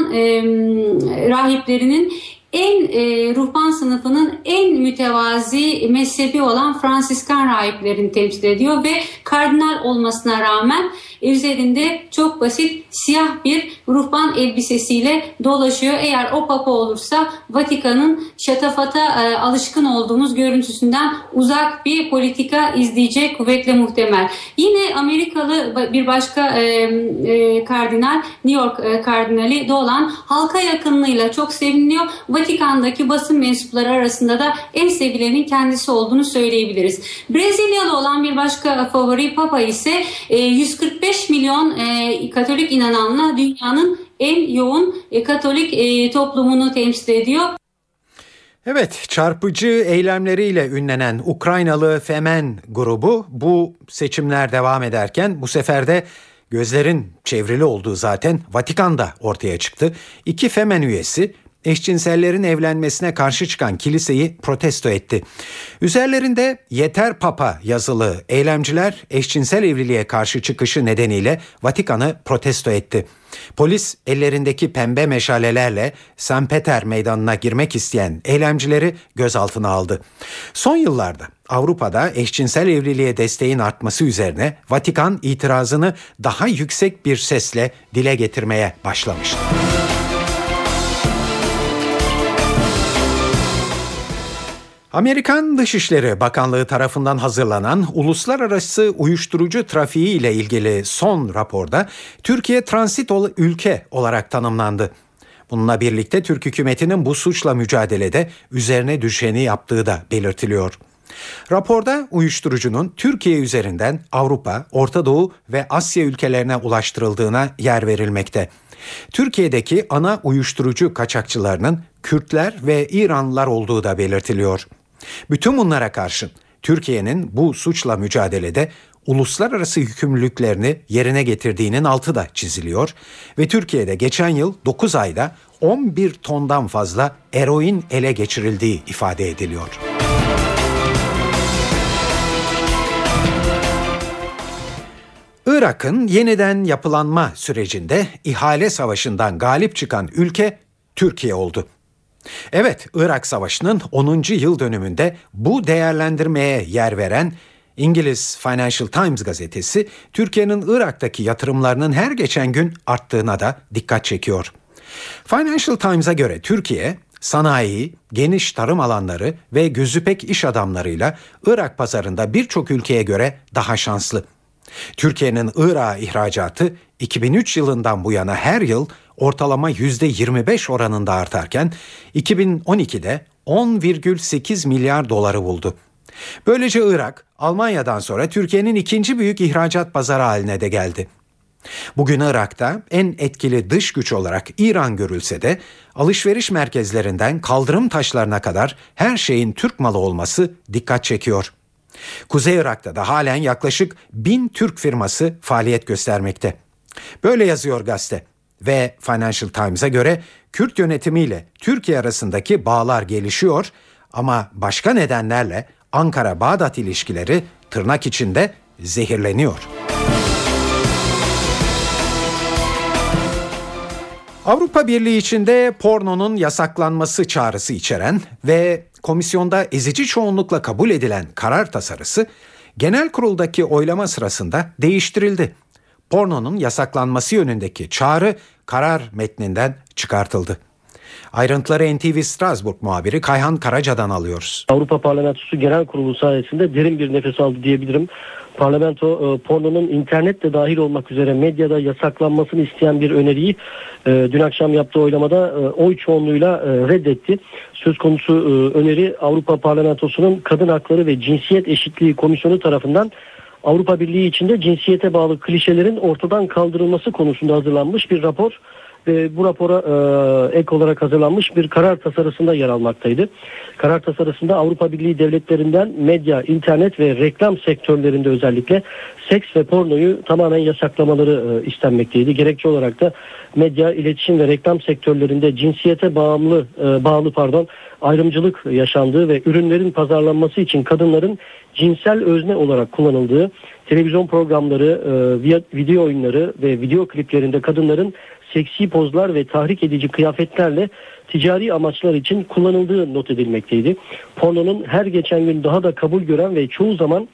rahiplerinin en e, ruhban sınıfının en mütevazi mezhebi olan Fransiskan rahiplerini temsil ediyor ve kardinal olmasına rağmen üzerinde çok basit siyah bir ruhban elbisesiyle dolaşıyor. Eğer o papa olursa Vatikan'ın şatafata e, alışkın olduğumuz görüntüsünden uzak bir politika izleyecek kuvvetle muhtemel. Yine Amerikalı bir başka e, e, kardinal New York e, kardinali de olan halka yakınlığıyla çok seviniliyor. Vatikan'daki basın mensupları arasında da en sevilenin kendisi olduğunu söyleyebiliriz. Brezilyalı olan bir başka favori Papa ise 145 e, milyon e, Katolik inananla dünyanın en yoğun e, Katolik toplumunu temsil ediyor. Evet, çarpıcı eylemleriyle ünlenen Ukraynalı Femen grubu bu seçimler devam ederken bu sefer de gözlerin çevrili olduğu zaten Vatikan'da ortaya çıktı. İki Femen üyesi eşcinsellerin evlenmesine karşı çıkan kiliseyi protesto etti. Üzerlerinde yeter papa yazılı eylemciler eşcinsel evliliğe karşı çıkışı nedeniyle Vatikan'ı protesto etti. Polis ellerindeki pembe meşalelerle St. Peter meydanına girmek isteyen eylemcileri gözaltına aldı. Son yıllarda Avrupa'da eşcinsel evliliğe desteğin artması üzerine Vatikan itirazını daha yüksek bir sesle dile getirmeye başlamıştı. Amerikan Dışişleri Bakanlığı tarafından hazırlanan uluslararası uyuşturucu trafiği ile ilgili son raporda Türkiye transit ülke olarak tanımlandı. Bununla birlikte Türk hükümetinin bu suçla mücadelede üzerine düşeni yaptığı da belirtiliyor. Raporda uyuşturucunun Türkiye üzerinden Avrupa, Orta Doğu ve Asya ülkelerine ulaştırıldığına yer verilmekte. Türkiye'deki ana uyuşturucu kaçakçılarının Kürtler ve İranlılar olduğu da belirtiliyor. Bütün bunlara karşın Türkiye'nin bu suçla mücadelede uluslararası yükümlülüklerini yerine getirdiğinin altı da çiziliyor ve Türkiye'de geçen yıl 9 ayda 11 tondan fazla eroin ele geçirildiği ifade ediliyor. Irak'ın yeniden yapılanma sürecinde ihale savaşından galip çıkan ülke Türkiye oldu. Evet, Irak Savaşı'nın 10. yıl dönümünde bu değerlendirmeye yer veren İngiliz Financial Times gazetesi Türkiye'nin Irak'taki yatırımlarının her geçen gün arttığına da dikkat çekiyor. Financial Times'a göre Türkiye sanayi, geniş tarım alanları ve gözü pek iş adamlarıyla Irak pazarında birçok ülkeye göre daha şanslı. Türkiye'nin Irak'a ihracatı 2003 yılından bu yana her yıl ortalama %25 oranında artarken 2012'de 10,8 milyar doları buldu. Böylece Irak, Almanya'dan sonra Türkiye'nin ikinci büyük ihracat pazarı haline de geldi. Bugün Irak'ta en etkili dış güç olarak İran görülse de alışveriş merkezlerinden kaldırım taşlarına kadar her şeyin Türk malı olması dikkat çekiyor. Kuzey Irak'ta da halen yaklaşık bin Türk firması faaliyet göstermekte. Böyle yazıyor gazete ve Financial Times'a göre Kürt yönetimiyle Türkiye arasındaki bağlar gelişiyor ama başka nedenlerle Ankara-Bağdat ilişkileri tırnak içinde zehirleniyor. Avrupa Birliği içinde pornonun yasaklanması çağrısı içeren ve komisyonda ezici çoğunlukla kabul edilen karar tasarısı genel kuruldaki oylama sırasında değiştirildi. Pornonun yasaklanması yönündeki çağrı karar metninden çıkartıldı. Ayrıntıları NTV Strasbourg muhabiri Kayhan Karaca'dan alıyoruz. Avrupa Parlamentosu Genel Kurulu sayesinde derin bir nefes aldı diyebilirim. Parlamento e, pornonun internette dahil olmak üzere medyada yasaklanmasını isteyen bir öneriyi e, dün akşam yaptığı oylamada e, oy çoğunluğuyla e, reddetti. Söz konusu e, öneri Avrupa Parlamentosu'nun Kadın Hakları ve Cinsiyet Eşitliği Komisyonu tarafından Avrupa Birliği içinde cinsiyete bağlı klişelerin ortadan kaldırılması konusunda hazırlanmış bir rapor ve bu rapora e, ek olarak hazırlanmış bir karar tasarısında yer almaktaydı. Karar tasarısında Avrupa Birliği devletlerinden medya, internet ve reklam sektörlerinde özellikle seks ve pornoyu tamamen yasaklamaları e, istenmekteydi. Gerekçe olarak da medya, iletişim ve reklam sektörlerinde cinsiyete bağımlı e, bağlı pardon ayrımcılık yaşandığı ve ürünlerin pazarlanması için kadınların cinsel özne olarak kullanıldığı televizyon programları, e, video oyunları ve video kliplerinde kadınların seksi pozlar ve tahrik edici kıyafetlerle ticari amaçlar için kullanıldığı not edilmekteydi. Pornonun her geçen gün daha da kabul gören ve çoğu zaman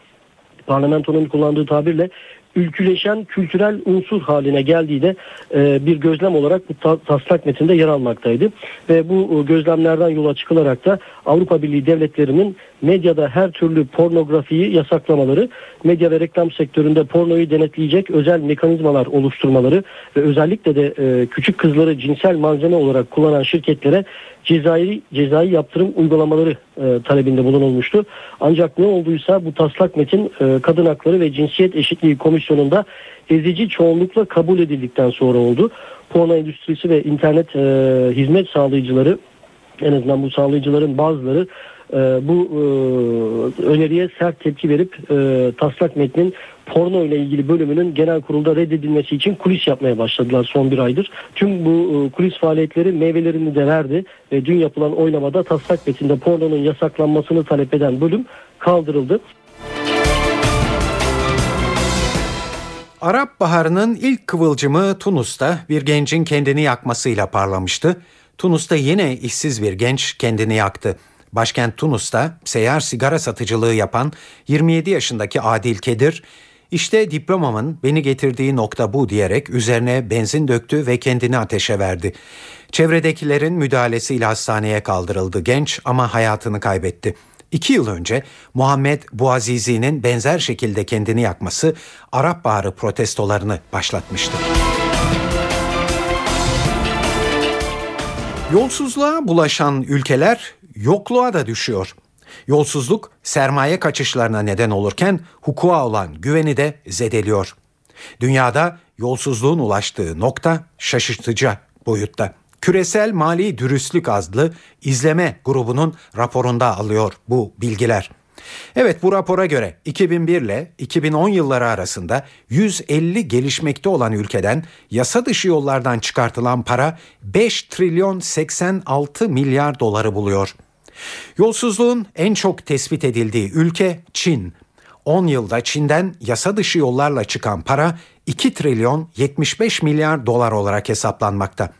parlamentonun kullandığı tabirle ülküleşen kültürel unsur haline geldiği de e, bir gözlem olarak bu taslak metinde yer almaktaydı. Ve bu e, gözlemlerden yola çıkılarak da Avrupa Birliği devletlerinin medyada her türlü pornografiyi yasaklamaları, medya ve reklam sektöründe pornoyu denetleyecek özel mekanizmalar oluşturmaları ve özellikle de e, küçük kızları cinsel malzeme olarak kullanan şirketlere cezai, cezai yaptırım uygulamaları e, talebinde bulunulmuştu. Ancak ne olduysa bu taslak metin e, Kadın Hakları ve Cinsiyet Eşitliği Komisyonu'nda ezici çoğunlukla kabul edildikten sonra oldu. Porno endüstrisi ve internet e, hizmet sağlayıcıları en azından bu sağlayıcıların bazıları e, bu e, öneriye sert tepki verip e, taslak metnin porno ile ilgili bölümünün genel kurulda reddedilmesi için kulis yapmaya başladılar son bir aydır. Tüm bu kulis faaliyetleri meyvelerini de verdi ve dün yapılan oylamada taslak metinde pornonun yasaklanmasını talep eden bölüm kaldırıldı. Arap Baharı'nın ilk kıvılcımı Tunus'ta bir gencin kendini yakmasıyla parlamıştı. Tunus'ta yine işsiz bir genç kendini yaktı. Başkent Tunus'ta seyyar sigara satıcılığı yapan 27 yaşındaki Adil Kedir, işte diplomamın beni getirdiği nokta bu diyerek üzerine benzin döktü ve kendini ateşe verdi. Çevredekilerin müdahalesiyle hastaneye kaldırıldı genç ama hayatını kaybetti. İki yıl önce Muhammed Bouazizi'nin benzer şekilde kendini yakması Arap Baharı protestolarını başlatmıştı. Yolsuzluğa bulaşan ülkeler yokluğa da düşüyor. Yolsuzluk sermaye kaçışlarına neden olurken hukuka olan güveni de zedeliyor. Dünyada yolsuzluğun ulaştığı nokta şaşırtıcı boyutta. Küresel Mali Dürüstlük adlı izleme grubunun raporunda alıyor bu bilgiler. Evet bu rapora göre 2001 ile 2010 yılları arasında 150 gelişmekte olan ülkeden yasa dışı yollardan çıkartılan para 5 trilyon 86 milyar doları buluyor. Yolsuzluğun en çok tespit edildiği ülke Çin. 10 yılda Çin'den yasa dışı yollarla çıkan para 2 trilyon 75 milyar dolar olarak hesaplanmakta.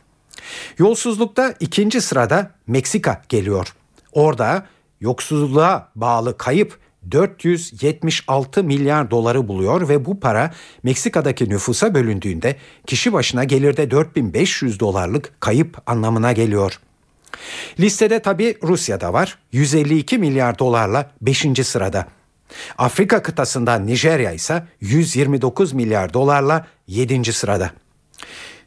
Yolsuzlukta ikinci sırada Meksika geliyor. Orada yoksulluğa bağlı kayıp 476 milyar doları buluyor ve bu para Meksika'daki nüfusa bölündüğünde kişi başına gelirde 4500 dolarlık kayıp anlamına geliyor. Listede tabi Rusya da var. 152 milyar dolarla 5. sırada. Afrika kıtasından Nijerya ise 129 milyar dolarla 7. sırada.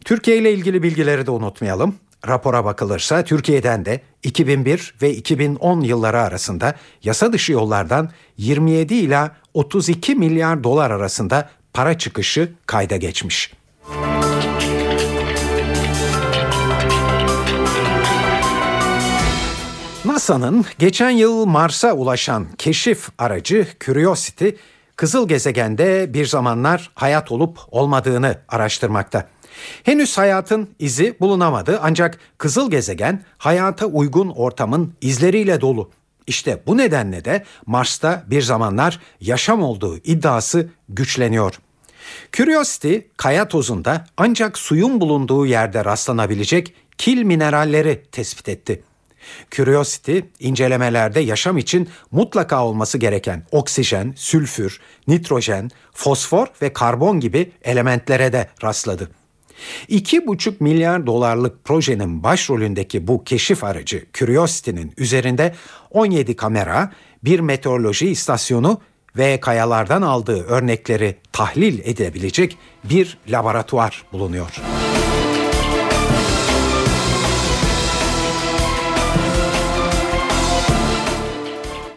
Türkiye ile ilgili bilgileri de unutmayalım. Rapora bakılırsa Türkiye'den de 2001 ve 2010 yılları arasında yasa dışı yollardan 27 ila 32 milyar dolar arasında para çıkışı kayda geçmiş. NASA'nın geçen yıl Mars'a ulaşan keşif aracı Curiosity, kızıl gezegende bir zamanlar hayat olup olmadığını araştırmakta. Henüz hayatın izi bulunamadı ancak kızıl gezegen hayata uygun ortamın izleriyle dolu. İşte bu nedenle de Mars'ta bir zamanlar yaşam olduğu iddiası güçleniyor. Curiosity kaya tozunda ancak suyun bulunduğu yerde rastlanabilecek kil mineralleri tespit etti. Curiosity incelemelerde yaşam için mutlaka olması gereken oksijen, sülfür, nitrojen, fosfor ve karbon gibi elementlere de rastladı. 2,5 milyar dolarlık projenin başrolündeki bu keşif aracı Curiosity'nin üzerinde 17 kamera, bir meteoroloji istasyonu ve kayalardan aldığı örnekleri tahlil edebilecek bir laboratuvar bulunuyor.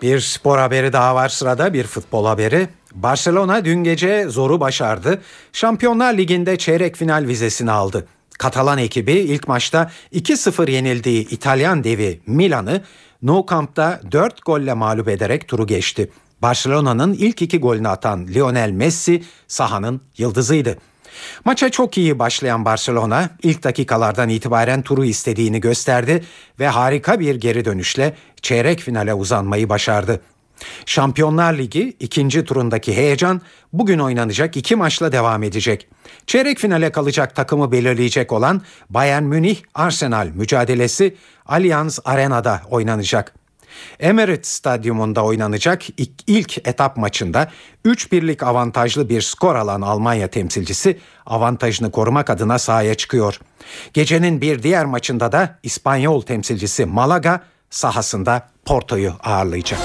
Bir spor haberi daha var sırada bir futbol haberi. Barcelona dün gece zoru başardı. Şampiyonlar Ligi'nde çeyrek final vizesini aldı. Katalan ekibi ilk maçta 2-0 yenildiği İtalyan devi Milan'ı Nou Camp'ta 4 golle mağlup ederek turu geçti. Barcelona'nın ilk iki golünü atan Lionel Messi sahanın yıldızıydı. Maça çok iyi başlayan Barcelona ilk dakikalardan itibaren turu istediğini gösterdi ve harika bir geri dönüşle çeyrek finale uzanmayı başardı. Şampiyonlar Ligi ikinci turundaki heyecan bugün oynanacak iki maçla devam edecek. Çeyrek finale kalacak takımı belirleyecek olan Bayern Münih Arsenal mücadelesi Allianz Arena'da oynanacak. Emirates Stadyumunda oynanacak ilk, ilk etap maçında 3 birlik avantajlı bir skor alan Almanya temsilcisi avantajını korumak adına sahaya çıkıyor. Gecenin bir diğer maçında da İspanyol temsilcisi Malaga sahasında Porto'yu ağırlayacak.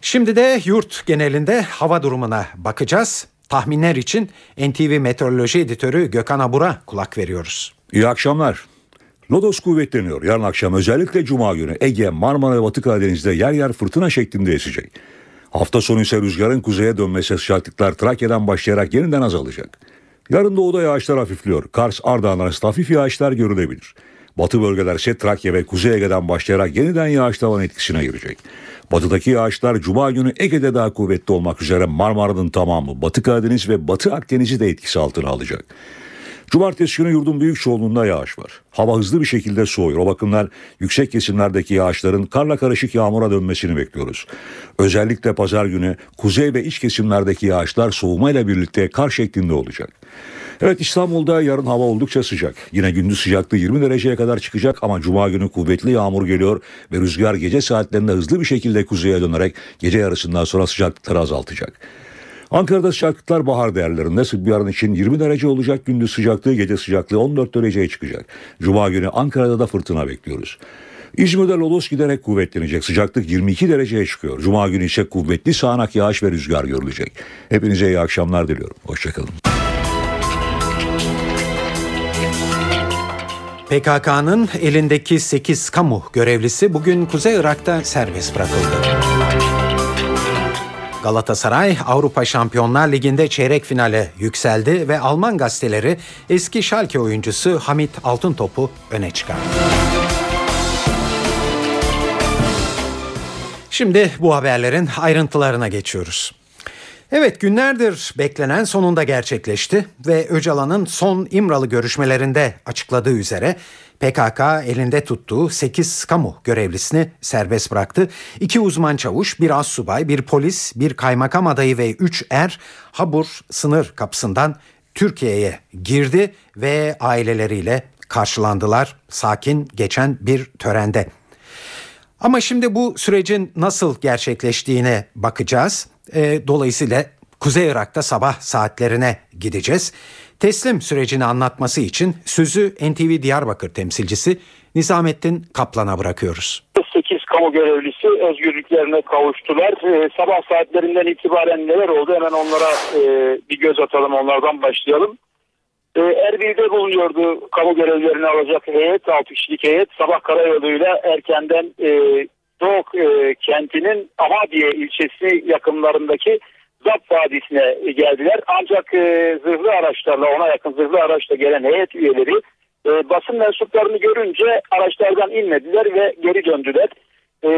Şimdi de yurt genelinde hava durumuna bakacağız. Tahminler için NTV Meteoroloji Editörü Gökhan Abur'a kulak veriyoruz. İyi akşamlar. Lodos kuvvetleniyor. Yarın akşam özellikle Cuma günü Ege, Marmara ve Batı Karadeniz'de yer yer fırtına şeklinde esecek. Hafta sonu ise rüzgarın kuzeye dönmesi sıcaklıklar Trakya'dan başlayarak yeniden azalacak. Yarın doğuda yağışlar hafifliyor. Kars, Ardahan arasında hafif yağışlar görülebilir. Batı bölgeler ise Trakya ve Kuzey Ege'den başlayarak yeniden yağış tavan etkisine girecek. Batıdaki yağışlar Cuma günü Ege'de daha kuvvetli olmak üzere Marmara'nın tamamı, Batı Karadeniz ve Batı Akdeniz'i de etkisi altına alacak. Cumartesi günü yurdun büyük çoğunluğunda yağış var. Hava hızlı bir şekilde soğuyor. O bakımlar yüksek kesimlerdeki yağışların karla karışık yağmura dönmesini bekliyoruz. Özellikle pazar günü kuzey ve iç kesimlerdeki yağışlar soğumayla birlikte kar şeklinde olacak. Evet İstanbul'da yarın hava oldukça sıcak. Yine gündüz sıcaklığı 20 dereceye kadar çıkacak ama cuma günü kuvvetli yağmur geliyor ve rüzgar gece saatlerinde hızlı bir şekilde kuzeye dönerek gece yarısından sonra sıcaklıkları azaltacak. Ankara'da sıcaklıklar bahar değerlerinde yarın için 20 derece olacak gündüz sıcaklığı gece sıcaklığı 14 dereceye çıkacak. Cuma günü Ankara'da da fırtına bekliyoruz. İzmir'de lodos giderek kuvvetlenecek. Sıcaklık 22 dereceye çıkıyor. Cuma günü ise kuvvetli sağanak yağış ve rüzgar görülecek. Hepinize iyi akşamlar diliyorum. Hoşçakalın. PKK'nın elindeki 8 kamu görevlisi bugün Kuzey Irak'ta serbest bırakıldı. Galatasaray Avrupa Şampiyonlar Ligi'nde çeyrek finale yükseldi ve Alman gazeteleri eski Schalke oyuncusu Hamit Altıntop'u öne çıkardı. Şimdi bu haberlerin ayrıntılarına geçiyoruz. Evet günlerdir beklenen sonunda gerçekleşti ve Öcalan'ın son İmralı görüşmelerinde açıkladığı üzere PKK elinde tuttuğu 8 kamu görevlisini serbest bıraktı. İki uzman çavuş, bir az subay, bir polis, bir kaymakam adayı ve 3 er Habur sınır kapısından Türkiye'ye girdi ve aileleriyle karşılandılar sakin geçen bir törende. Ama şimdi bu sürecin nasıl gerçekleştiğine bakacağız. E, dolayısıyla Kuzey Irak'ta sabah saatlerine gideceğiz. Teslim sürecini anlatması için sözü NTV Diyarbakır temsilcisi Nizamettin Kaplan'a bırakıyoruz. 8 kamu görevlisi özgürlüklerine kavuştular. Ee, sabah saatlerinden itibaren neler oldu hemen onlara e, bir göz atalım onlardan başlayalım. Ee, Erbil'de bulunuyordu kamu görevlerini alacak heyet, 6 kişilik heyet. Sabah karayoluyla erkenden e, Doğu e, kentinin Amadiye ilçesi yakınlarındaki Zap Vadisi'ne geldiler. Ancak e, zırhlı araçlarla ona yakın zırhlı araçla gelen heyet üyeleri e, basın mensuplarını görünce araçlardan inmediler ve geri döndüler. E,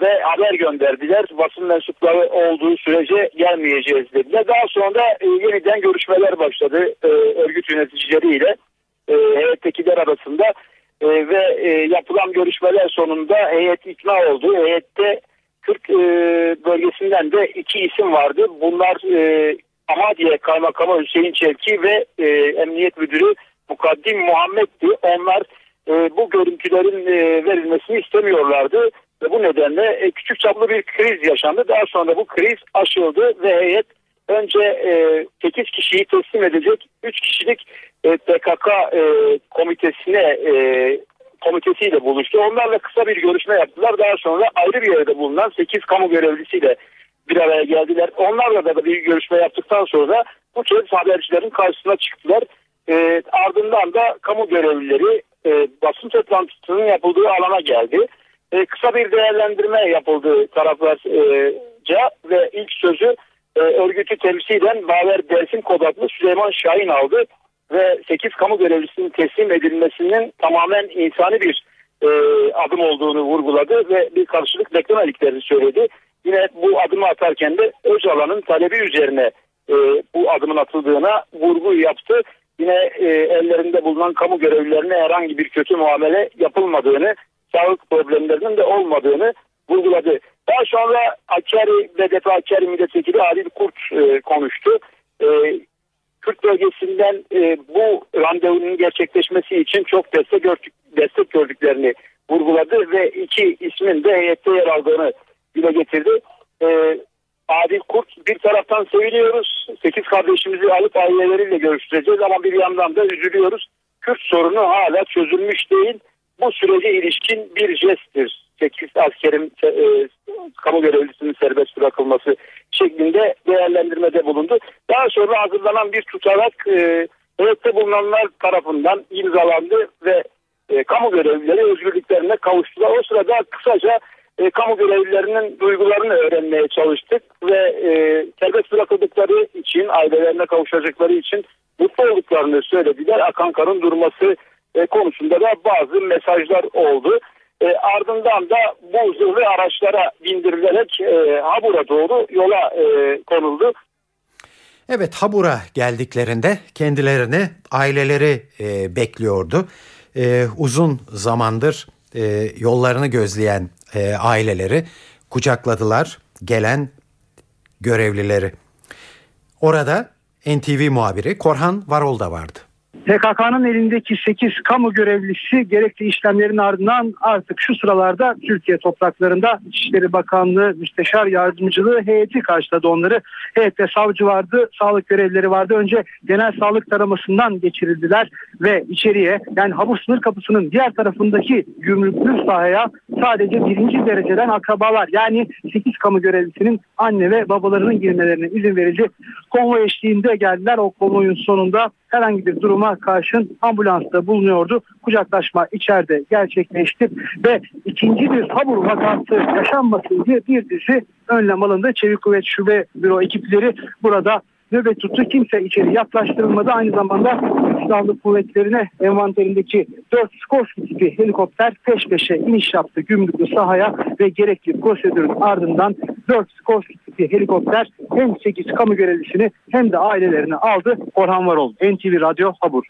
ve haber gönderdiler. Basın mensupları olduğu sürece gelmeyeceğiz dediler. Daha sonra e, yeniden görüşmeler başladı e, örgüt yöneticileriyle e, heyettekiler arasında e, ve e, yapılan görüşmeler sonunda heyet ikna oldu. Heyette 40 e, bölgesinden de iki isim vardı. Bunlar e, Amadiye Kaymakamı Hüseyin Çelki ve e, Emniyet Müdürü Mukaddim Muhammed'di. Onlar e, bu görüntülerin e, verilmesini istemiyorlardı. Ve bu nedenle e, küçük çaplı bir kriz yaşandı. Daha sonra bu kriz aşıldı ve heyet önce e, 8 kişiyi teslim edecek 3 kişilik e, PKK e, komitesine e, komitesiyle buluştu. Onlarla kısa bir görüşme yaptılar. Daha sonra ayrı bir yerde bulunan 8 kamu görevlisiyle bir araya geldiler. Onlarla da bir görüşme yaptıktan sonra bu kez habercilerin karşısına çıktılar. E, ardından da kamu görevlileri e, basın toplantısının yapıldığı alana geldi. E, kısa bir değerlendirme yapıldı taraflarca ve ilk sözü e, örgütü temsilen Baver Dersim Kodaklı Süleyman Şahin aldı ve 8 kamu görevlisinin teslim edilmesinin tamamen insani bir e, adım olduğunu vurguladı ve bir karşılık beklemediklerini söyledi. Yine bu adımı atarken de Öcalan'ın talebi üzerine e, bu adımın atıldığına vurgu yaptı. Yine e, ellerinde bulunan kamu görevlilerine herhangi bir kötü muamele yapılmadığını, sağlık problemlerinin de olmadığını vurguladı. Daha sonra Hakkari, BDP Hakkari Milletvekili Adil Kurt e, konuştu. E, Kürt bölgesinden e, bu randevunun gerçekleşmesi için çok destek, gördük, destek gördüklerini vurguladı ve iki ismin de heyette yer aldığını dile getirdi. E, Adil Kurt bir taraftan seviniyoruz. Sekiz kardeşimizi alıp aileleriyle görüştüreceğiz ama bir yandan da üzülüyoruz. Kürt sorunu hala çözülmüş değil. Bu sürece ilişkin bir jesttir. 8 askerin e, kamu görevlisinin serbest bırakılması şeklinde değerlendirmede bulundu. Daha sonra hazırlanan bir tutarak e, heyette bulunanlar tarafından imzalandı ve e, kamu görevlileri özgürlüklerine kavuştular. O sırada kısaca e, kamu görevlilerinin duygularını öğrenmeye çalıştık ve e, serbest bırakıldıkları için ailelerine kavuşacakları için mutlu olduklarını söylediler. Akan karın durması e, konusunda da bazı mesajlar oldu. E, ardından da bu zırhlı araçlara bindirilerek e, Habur'a doğru yola e, konuldu. Evet Habur'a geldiklerinde kendilerini aileleri e, bekliyordu. E, uzun zamandır e, yollarını gözleyen e, aileleri kucakladılar gelen görevlileri. Orada NTV muhabiri Korhan Varol da vardı. PKK'nın elindeki 8 kamu görevlisi gerekli işlemlerin ardından artık şu sıralarda Türkiye topraklarında İçişleri Bakanlığı Müsteşar Yardımcılığı heyeti karşıladı onları. Heyette savcı vardı, sağlık görevlileri vardı. Önce genel sağlık taramasından geçirildiler ve içeriye yani Habur sınır kapısının diğer tarafındaki gümrüklü sahaya sadece birinci dereceden akrabalar yani 8 kamu görevlisinin anne ve babalarının girmelerine izin verici konvoy eşliğinde geldiler. O konvoyun sonunda herhangi bir duruma karşın ambulansta bulunuyordu. Kucaklaşma içeride gerçekleşti ve ikinci bir tabur vakası yaşanmasın diye bir dizi önlem alındı. Çevik Kuvvet Şube Büro ekipleri burada nöbet tuttu. Kimse içeri yaklaştırılmadı. Aynı zamanda silahlı kuvvetlerine envanterindeki 4 Skorsky tipi helikopter peş peşe iniş yaptı gümrüklü sahaya ve gerekli prosedürün ardından 4 Skorsky tipi helikopter hem 8 kamu görevlisini hem de ailelerini aldı. Orhan Varol, NTV Radyo Habur.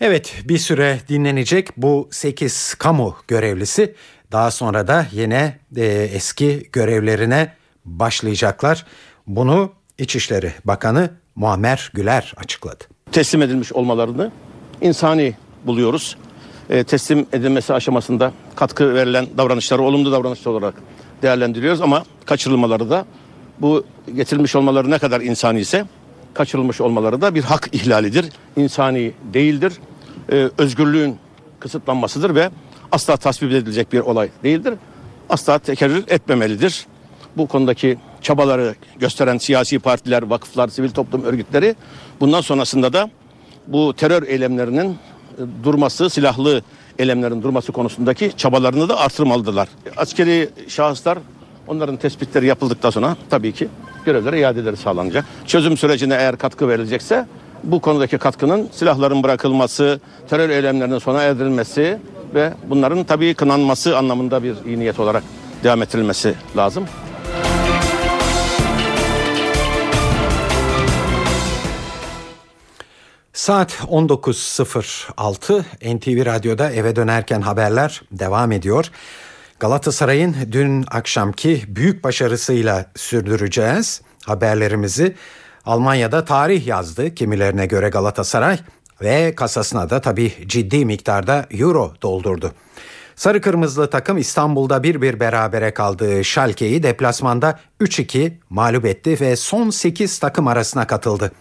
Evet bir süre dinlenecek bu 8 kamu görevlisi daha sonra da yine e, eski görevlerine başlayacaklar. Bunu İçişleri Bakanı Muammer Güler açıkladı. Teslim edilmiş olmalarını insani buluyoruz. E, teslim edilmesi aşamasında katkı verilen davranışları olumlu davranışlar olarak değerlendiriyoruz ama kaçırılmaları da bu getirilmiş olmaları ne kadar insani ise kaçırılmış olmaları da bir hak ihlalidir. İnsani değildir. E, özgürlüğün kısıtlanmasıdır ve asla tasvip edilecek bir olay değildir. Asla tekerrür etmemelidir. Bu konudaki çabaları gösteren siyasi partiler, vakıflar, sivil toplum örgütleri bundan sonrasında da bu terör eylemlerinin e, durması, silahlı eylemlerin durması konusundaki çabalarını da artırmalıdırlar. Askeri şahıslar onların tespitleri yapıldıktan sonra tabii ki görevlere iadeleri sağlanacak. Çözüm sürecine eğer katkı verilecekse bu konudaki katkının silahların bırakılması, terör eylemlerinin sona erdirilmesi ve bunların tabii kınanması anlamında bir iyi niyet olarak devam ettirilmesi lazım. Saat 19.06 NTV Radyo'da eve dönerken haberler devam ediyor. Galatasaray'ın dün akşamki büyük başarısıyla sürdüreceğiz haberlerimizi. Almanya'da tarih yazdı kimilerine göre Galatasaray ve kasasına da tabii ciddi miktarda euro doldurdu. Sarı kırmızılı takım İstanbul'da 1-1 berabere kaldığı Schalke'yi deplasmanda 3-2 mağlup etti ve son 8 takım arasına katıldı.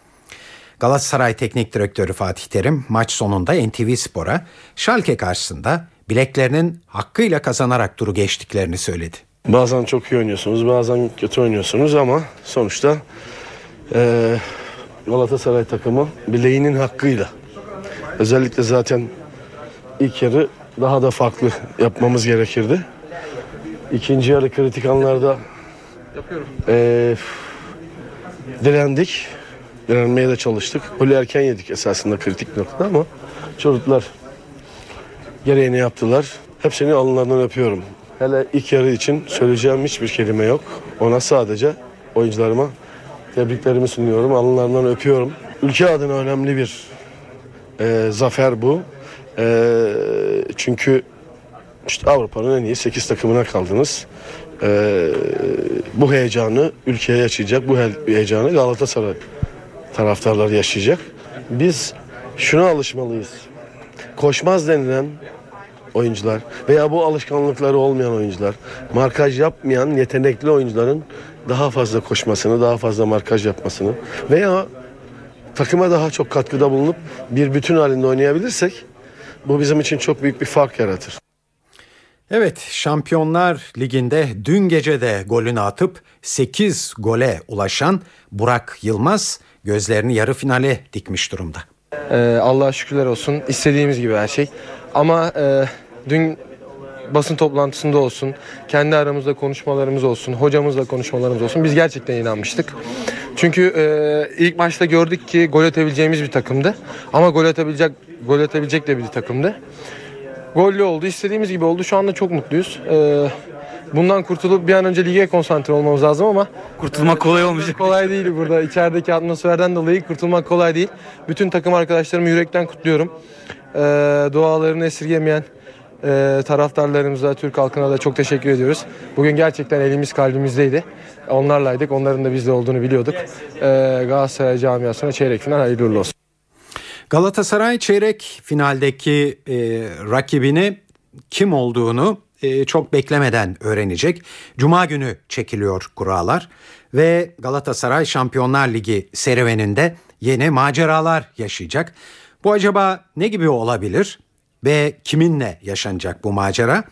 Galatasaray Teknik Direktörü Fatih Terim maç sonunda NTV Spor'a Schalke karşısında bileklerinin hakkıyla kazanarak turu geçtiklerini söyledi. Bazen çok iyi oynuyorsunuz, bazen kötü oynuyorsunuz ama sonuçta e, Galatasaray takımı bileğinin hakkıyla. Özellikle zaten ilk yarı daha da farklı yapmamız gerekirdi. İkinci yarı kritik anlarda e, direndik. Direnmeye de çalıştık. Golü erken yedik esasında kritik noktada ama çocuklar gereğini yaptılar. Hepsini alınlarından öpüyorum. Hele ilk yarı için söyleyeceğim hiçbir kelime yok. Ona sadece oyuncularıma tebriklerimi sunuyorum. Alınlarından öpüyorum. Ülke adına önemli bir e, zafer bu. E, çünkü işte Avrupa'nın en iyi 8 takımına kaldınız. E, bu heyecanı ülkeye yaşayacak. Bu heyecanı Galatasaray taraftarlar yaşayacak. Biz şuna alışmalıyız. Koşmaz denilen oyuncular veya bu alışkanlıkları olmayan oyuncular, markaj yapmayan yetenekli oyuncuların daha fazla koşmasını, daha fazla markaj yapmasını veya takıma daha çok katkıda bulunup bir bütün halinde oynayabilirsek bu bizim için çok büyük bir fark yaratır. Evet Şampiyonlar Ligi'nde dün gece de golünü atıp 8 gole ulaşan Burak Yılmaz gözlerini yarı finale dikmiş durumda. Ee, Allah'a şükürler olsun istediğimiz gibi her şey. Ama e, dün basın toplantısında olsun, kendi aramızda konuşmalarımız olsun, hocamızla konuşmalarımız olsun biz gerçekten inanmıştık. Çünkü e, ilk maçta gördük ki gol atabileceğimiz bir takımdı. Ama gol atabilecek gol atabilecek de bir takımdı. Gollü oldu, istediğimiz gibi oldu. Şu anda çok mutluyuz. E, bundan kurtulup bir an önce lige konsantre olmamız lazım ama kurtulmak kolay olmayacak. Kolay değil burada. İçerideki atmosferden dolayı kurtulmak kolay değil. Bütün takım arkadaşlarımı yürekten kutluyorum. Ee, dualarını esirgemeyen e, taraftarlarımıza, Türk halkına da çok teşekkür ediyoruz. Bugün gerçekten elimiz kalbimizdeydi. Onlarlaydık. Onların da bizde olduğunu biliyorduk. Ee, Galatasaray camiasına çeyrek final hayırlı uğurlu olsun. Galatasaray çeyrek finaldeki e, rakibini kim olduğunu e, çok beklemeden öğrenecek. Cuma günü çekiliyor kurallar ve Galatasaray Şampiyonlar Ligi serüveninde yeni maceralar yaşayacak. Bu acaba ne gibi olabilir ve kiminle yaşanacak bu macera?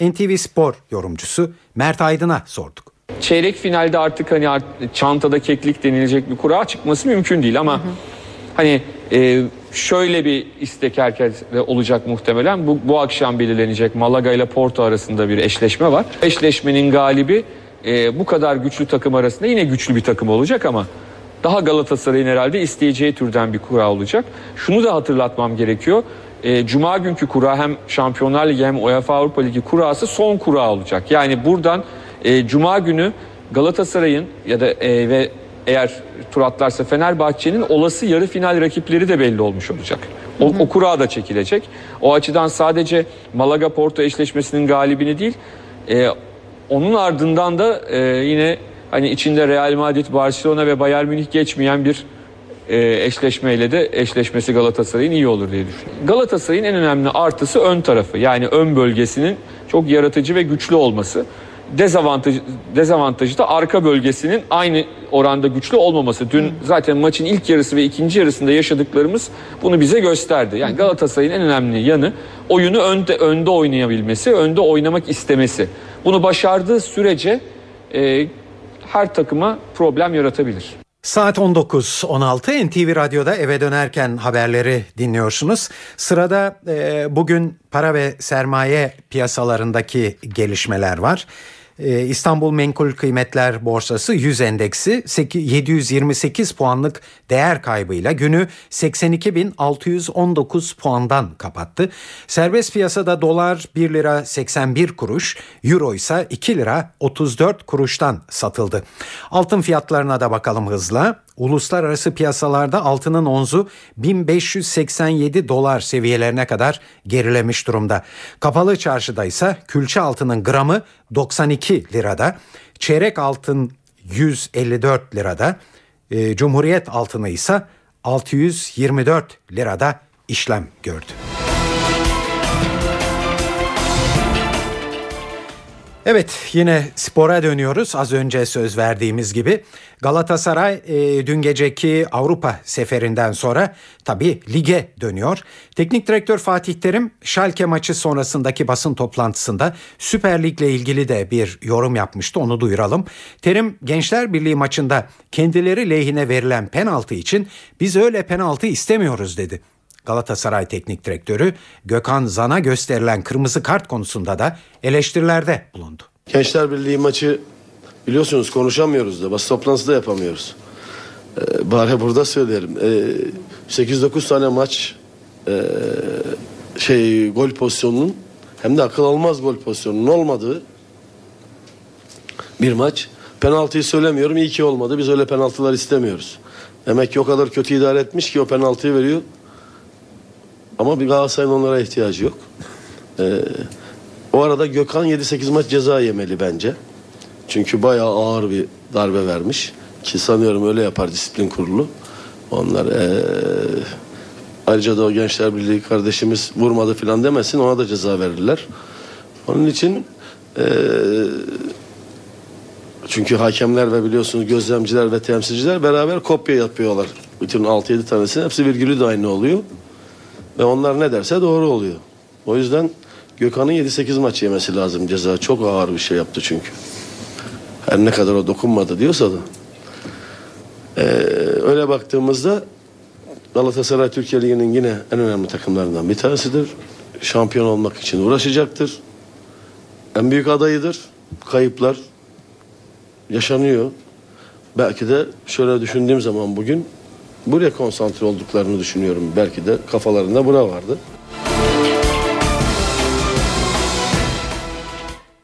NTV Spor yorumcusu Mert Aydın'a sorduk. Çeyrek finalde artık hani çantada keklik denilecek bir kura çıkması mümkün değil ama hı hı. hani e, şöyle bir istek herkeste olacak muhtemelen. Bu, bu akşam belirlenecek Malaga ile Porto arasında bir eşleşme var. Eşleşmenin galibi e, bu kadar güçlü takım arasında yine güçlü bir takım olacak ama daha Galatasaray'ın herhalde isteyeceği türden bir kura olacak. Şunu da hatırlatmam gerekiyor. E, Cuma günkü kura hem Şampiyonlar Ligi hem UEFA Avrupa Ligi kurası son kura olacak. Yani buradan e, Cuma günü Galatasaray'ın ya da e, ve eğer tur atlarsa Fenerbahçe'nin olası yarı final rakipleri de belli olmuş olacak. O, o kura da çekilecek. O açıdan sadece Malaga Porto eşleşmesinin galibini değil, e, onun ardından da e, yine hani içinde Real Madrid, Barcelona ve Bayern Münih geçmeyen bir e, eşleşmeyle de eşleşmesi Galatasaray'ın iyi olur diye düşünüyorum. Galatasaray'ın en önemli artısı ön tarafı. Yani ön bölgesinin çok yaratıcı ve güçlü olması. Dezavantajı, dezavantajı da arka bölgesinin aynı oranda güçlü olmaması. Dün zaten maçın ilk yarısı ve ikinci yarısında yaşadıklarımız bunu bize gösterdi. Yani Galatasaray'ın en önemli yanı oyunu önde önde oynayabilmesi, önde oynamak istemesi. Bunu başardığı sürece e, her takıma problem yaratabilir. Saat 19.16 NTV Radyo'da eve dönerken haberleri dinliyorsunuz. Sırada e, bugün para ve sermaye piyasalarındaki gelişmeler var. E, İstanbul Menkul Kıymetler Borsası 100 endeksi 728 puanlık değer kaybıyla günü 82.619 puandan kapattı. Serbest piyasada dolar 1 lira 81 kuruş, euro ise 2 lira 34 kuruştan satıldı. Altın fiyatlarına da bakalım hızla. Uluslararası piyasalarda altının onzu 1587 dolar seviyelerine kadar gerilemiş durumda. Kapalı çarşıda ise külçe altının gramı 92 lirada, çeyrek altın 154 lirada, e, Cumhuriyet altını ise 624 lirada işlem gördü. Evet yine spora dönüyoruz az önce söz verdiğimiz gibi. Galatasaray e, dün geceki Avrupa seferinden sonra tabi lige dönüyor. Teknik direktör Fatih Terim Schalke maçı sonrasındaki basın toplantısında Süper Lig'le ilgili de bir yorum yapmıştı onu duyuralım. Terim Gençler Birliği maçında kendileri lehine verilen penaltı için biz öyle penaltı istemiyoruz dedi. Galatasaray Teknik Direktörü Gökhan Zan'a gösterilen kırmızı kart konusunda da eleştirilerde bulundu. Gençler Birliği maçı biliyorsunuz konuşamıyoruz da basın toplantısı da yapamıyoruz. Ee, bari burada söylerim. Ee, 8-9 tane maç e, şey gol pozisyonunun hem de akıl almaz gol pozisyonunun olmadığı bir maç. Penaltıyı söylemiyorum iyi ki olmadı. Biz öyle penaltılar istemiyoruz. Demek ki o kadar kötü idare etmiş ki o penaltıyı veriyor. Ama bir Galatasaray'ın onlara ihtiyacı yok. Ee, o arada Gökhan 7-8 maç ceza yemeli bence. Çünkü bayağı ağır bir darbe vermiş. Ki sanıyorum öyle yapar disiplin kurulu. Onlar ee, ayrıca da o Gençler Birliği kardeşimiz vurmadı falan demesin ona da ceza verirler. Onun için ee, çünkü hakemler ve biliyorsunuz gözlemciler ve temsilciler beraber kopya yapıyorlar. Bütün 6-7 tanesi hepsi virgülü de aynı oluyor. Ve onlar ne derse doğru oluyor. O yüzden Gökhan'ın 7-8 maç yemesi lazım ceza. Çok ağır bir şey yaptı çünkü. Her ne kadar o dokunmadı diyorsa da. Ee, öyle baktığımızda Galatasaray Türkiye Ligi'nin yine en önemli takımlarından bir tanesidir. Şampiyon olmak için uğraşacaktır. En büyük adayıdır. Kayıplar yaşanıyor. Belki de şöyle düşündüğüm zaman bugün buraya konsantre olduklarını düşünüyorum. Belki de kafalarında bura vardı.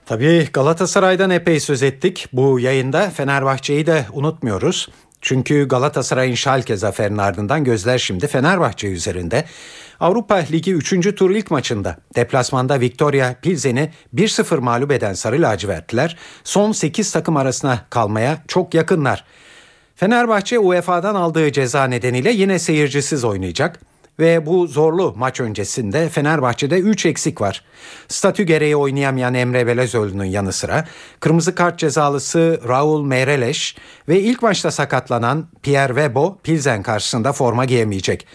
Tabii Galatasaray'dan epey söz ettik. Bu yayında Fenerbahçe'yi de unutmuyoruz. Çünkü Galatasaray'ın Schalke zaferinin ardından gözler şimdi Fenerbahçe üzerinde. Avrupa Ligi 3. tur ilk maçında deplasmanda Victoria Pilsen'i 1-0 mağlup eden Sarı Lacivertliler son 8 takım arasına kalmaya çok yakınlar. Fenerbahçe UEFA'dan aldığı ceza nedeniyle yine seyircisiz oynayacak ve bu zorlu maç öncesinde Fenerbahçe'de 3 eksik var. Statü gereği oynayamayan Emre Belözoğlu'nun yanı sıra kırmızı kart cezalısı Raul Meireles ve ilk maçta sakatlanan Pierre Webo Pilsen karşısında forma giyemeyecek.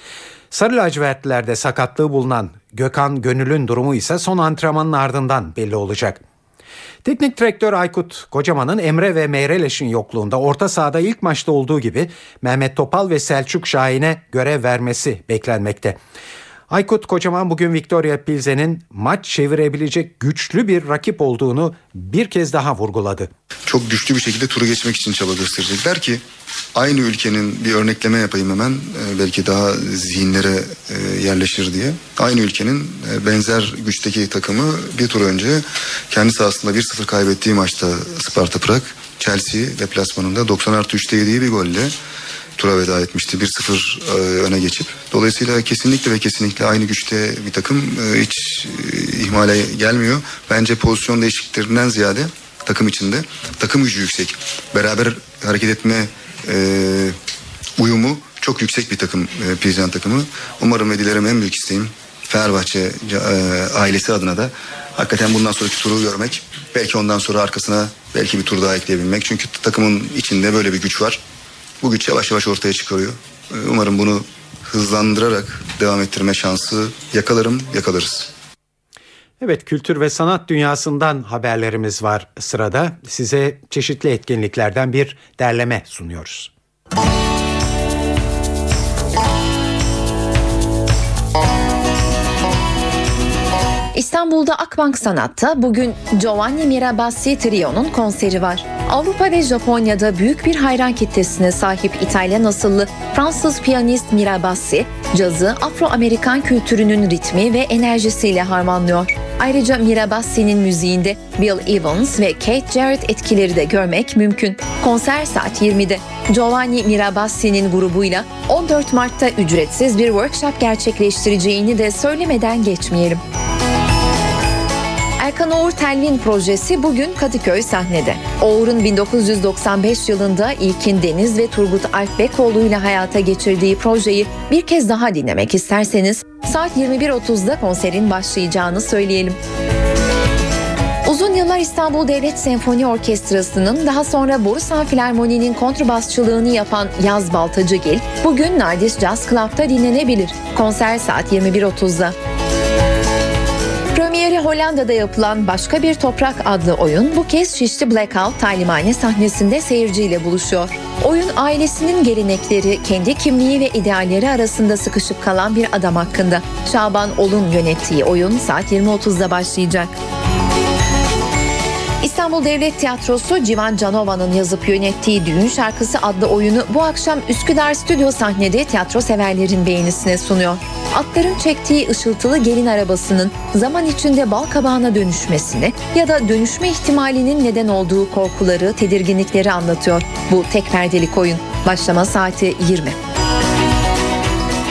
Sarı lacivertlilerde sakatlığı bulunan Gökhan Gönül'ün durumu ise son antrenmanın ardından belli olacak. Teknik direktör Aykut Kocaman'ın Emre ve Meyreleş'in yokluğunda orta sahada ilk maçta olduğu gibi Mehmet Topal ve Selçuk Şahin'e görev vermesi beklenmekte. Aykut Kocaman bugün Victoria Pilsen'in maç çevirebilecek güçlü bir rakip olduğunu bir kez daha vurguladı. Çok güçlü bir şekilde turu geçmek için çaba gösterecekler ki aynı ülkenin bir örnekleme yapayım hemen e, belki daha zihinlere e, yerleşir diye. Aynı ülkenin e, benzer güçteki takımı bir tur önce kendi sahasında 1-0 kaybettiği maçta Sparta Prag Chelsea deplasmanında 90 artı 3'te yediği bir golle tura veda etmişti 1-0 e, öne geçip. Dolayısıyla kesinlikle ve kesinlikle aynı güçte bir takım e, hiç e, ihmale gelmiyor. Bence pozisyon değişikliklerinden ziyade takım içinde takım gücü yüksek. Beraber hareket etme uyumu çok yüksek bir takım e, Pilsen takımı. Umarım ve dilerim en büyük isteğim Fenerbahçe ailesi adına da hakikaten bundan sonraki turu görmek. Belki ondan sonra arkasına belki bir tur daha ekleyebilmek. Çünkü takımın içinde böyle bir güç var. Bu güç yavaş yavaş ortaya çıkarıyor. E, umarım bunu hızlandırarak devam ettirme şansı yakalarım, yakalarız. Evet kültür ve sanat dünyasından haberlerimiz var sırada. Size çeşitli etkinliklerden bir derleme sunuyoruz. İstanbul'da Akbank Sanat'ta bugün Giovanni Mirabassi Trio'nun konseri var. Avrupa ve Japonya'da büyük bir hayran kitlesine sahip İtalyan asıllı Fransız piyanist Mirabassi, cazı Afro-Amerikan kültürünün ritmi ve enerjisiyle harmanlıyor. Ayrıca Mirabassi'nin müziğinde Bill Evans ve Kate Jarrett etkileri de görmek mümkün. Konser saat 20'de. Giovanni Mirabassi'nin grubuyla 14 Mart'ta ücretsiz bir workshop gerçekleştireceğini de söylemeden geçmeyelim. Erkan Oğur Telvin projesi bugün Kadıköy sahnede. Oğur'un 1995 yılında İlkin Deniz ve Turgut Alpbekoğlu ile hayata geçirdiği projeyi bir kez daha dinlemek isterseniz saat 21.30'da konserin başlayacağını söyleyelim. Uzun yıllar İstanbul Devlet Senfoni Orkestrası'nın daha sonra Borusan Filarmoni'nin kontrbasçılığını yapan Yaz Baltacıgil bugün Nardis Jazz Club'da dinlenebilir. Konser saat 21.30'da. Premieri Hollanda'da yapılan Başka Bir Toprak adlı oyun bu kez Şişli Blackout talimhane sahnesinde seyirciyle buluşuyor. Oyun ailesinin gelenekleri, kendi kimliği ve idealleri arasında sıkışıp kalan bir adam hakkında. Şaban Ol'un yönettiği oyun saat 20.30'da başlayacak. İstanbul Devlet Tiyatrosu Civan Canova'nın yazıp yönettiği Düğün Şarkısı adlı oyunu bu akşam Üsküdar Stüdyo sahnede tiyatro severlerin beğenisine sunuyor. Atların çektiği ışıltılı gelin arabasının zaman içinde bal kabağına dönüşmesini ya da dönüşme ihtimalinin neden olduğu korkuları, tedirginlikleri anlatıyor. Bu tek perdelik oyun. Başlama saati 20.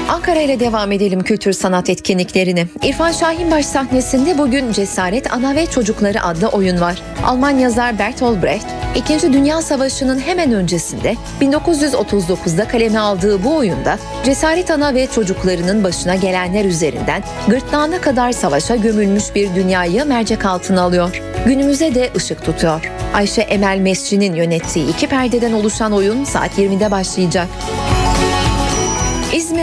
Ankara ile devam edelim kültür sanat etkinliklerini. İrfan Şahinbaş sahnesinde bugün Cesaret Ana ve Çocukları adlı oyun var. Alman yazar Bertolt Brecht, İkinci Dünya Savaşı'nın hemen öncesinde 1939'da kaleme aldığı bu oyunda Cesaret Ana ve çocuklarının başına gelenler üzerinden gırtlağına kadar savaşa gömülmüş bir dünyayı mercek altına alıyor. Günümüze de ışık tutuyor. Ayşe Emel Mesci'nin yönettiği iki perdeden oluşan oyun saat 20'de başlayacak.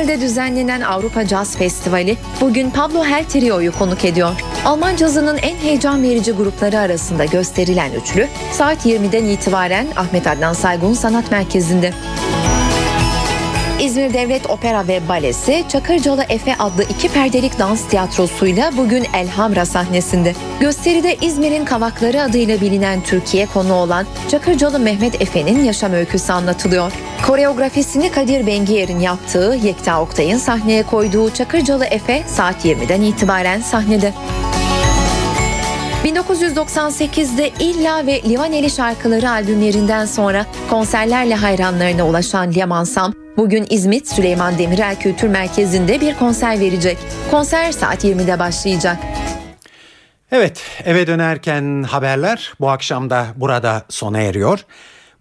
İzmir'de düzenlenen Avrupa Caz Festivali bugün Pablo Hel Trio'yu konuk ediyor. Alman cazının en heyecan verici grupları arasında gösterilen üçlü saat 20'den itibaren Ahmet Adnan Saygun Sanat Merkezi'nde. İzmir Devlet Opera ve Balesi Çakırcalı Efe adlı iki perdelik dans tiyatrosuyla bugün Elhamra sahnesinde. Gösteride İzmir'in Kavakları adıyla bilinen Türkiye konu olan Çakırcalı Mehmet Efe'nin yaşam öyküsü anlatılıyor. Koreografisini Kadir Bengiyer'in yaptığı Yekta Oktay'ın sahneye koyduğu Çakırcalı Efe saat 20'den itibaren sahnede. 1998'de İlla ve Livaneli şarkıları albümlerinden sonra konserlerle hayranlarına ulaşan Leman Sam, bugün İzmit Süleyman Demirel Kültür Merkezi'nde bir konser verecek. Konser saat 20'de başlayacak. Evet, eve dönerken haberler bu akşam da burada sona eriyor.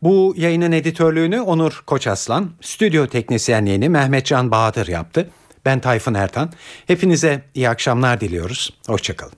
Bu yayının editörlüğünü Onur Koçaslan, stüdyo teknisyenliğini Mehmet Can Bahadır yaptı. Ben Tayfun Ertan. Hepinize iyi akşamlar diliyoruz. Hoşçakalın.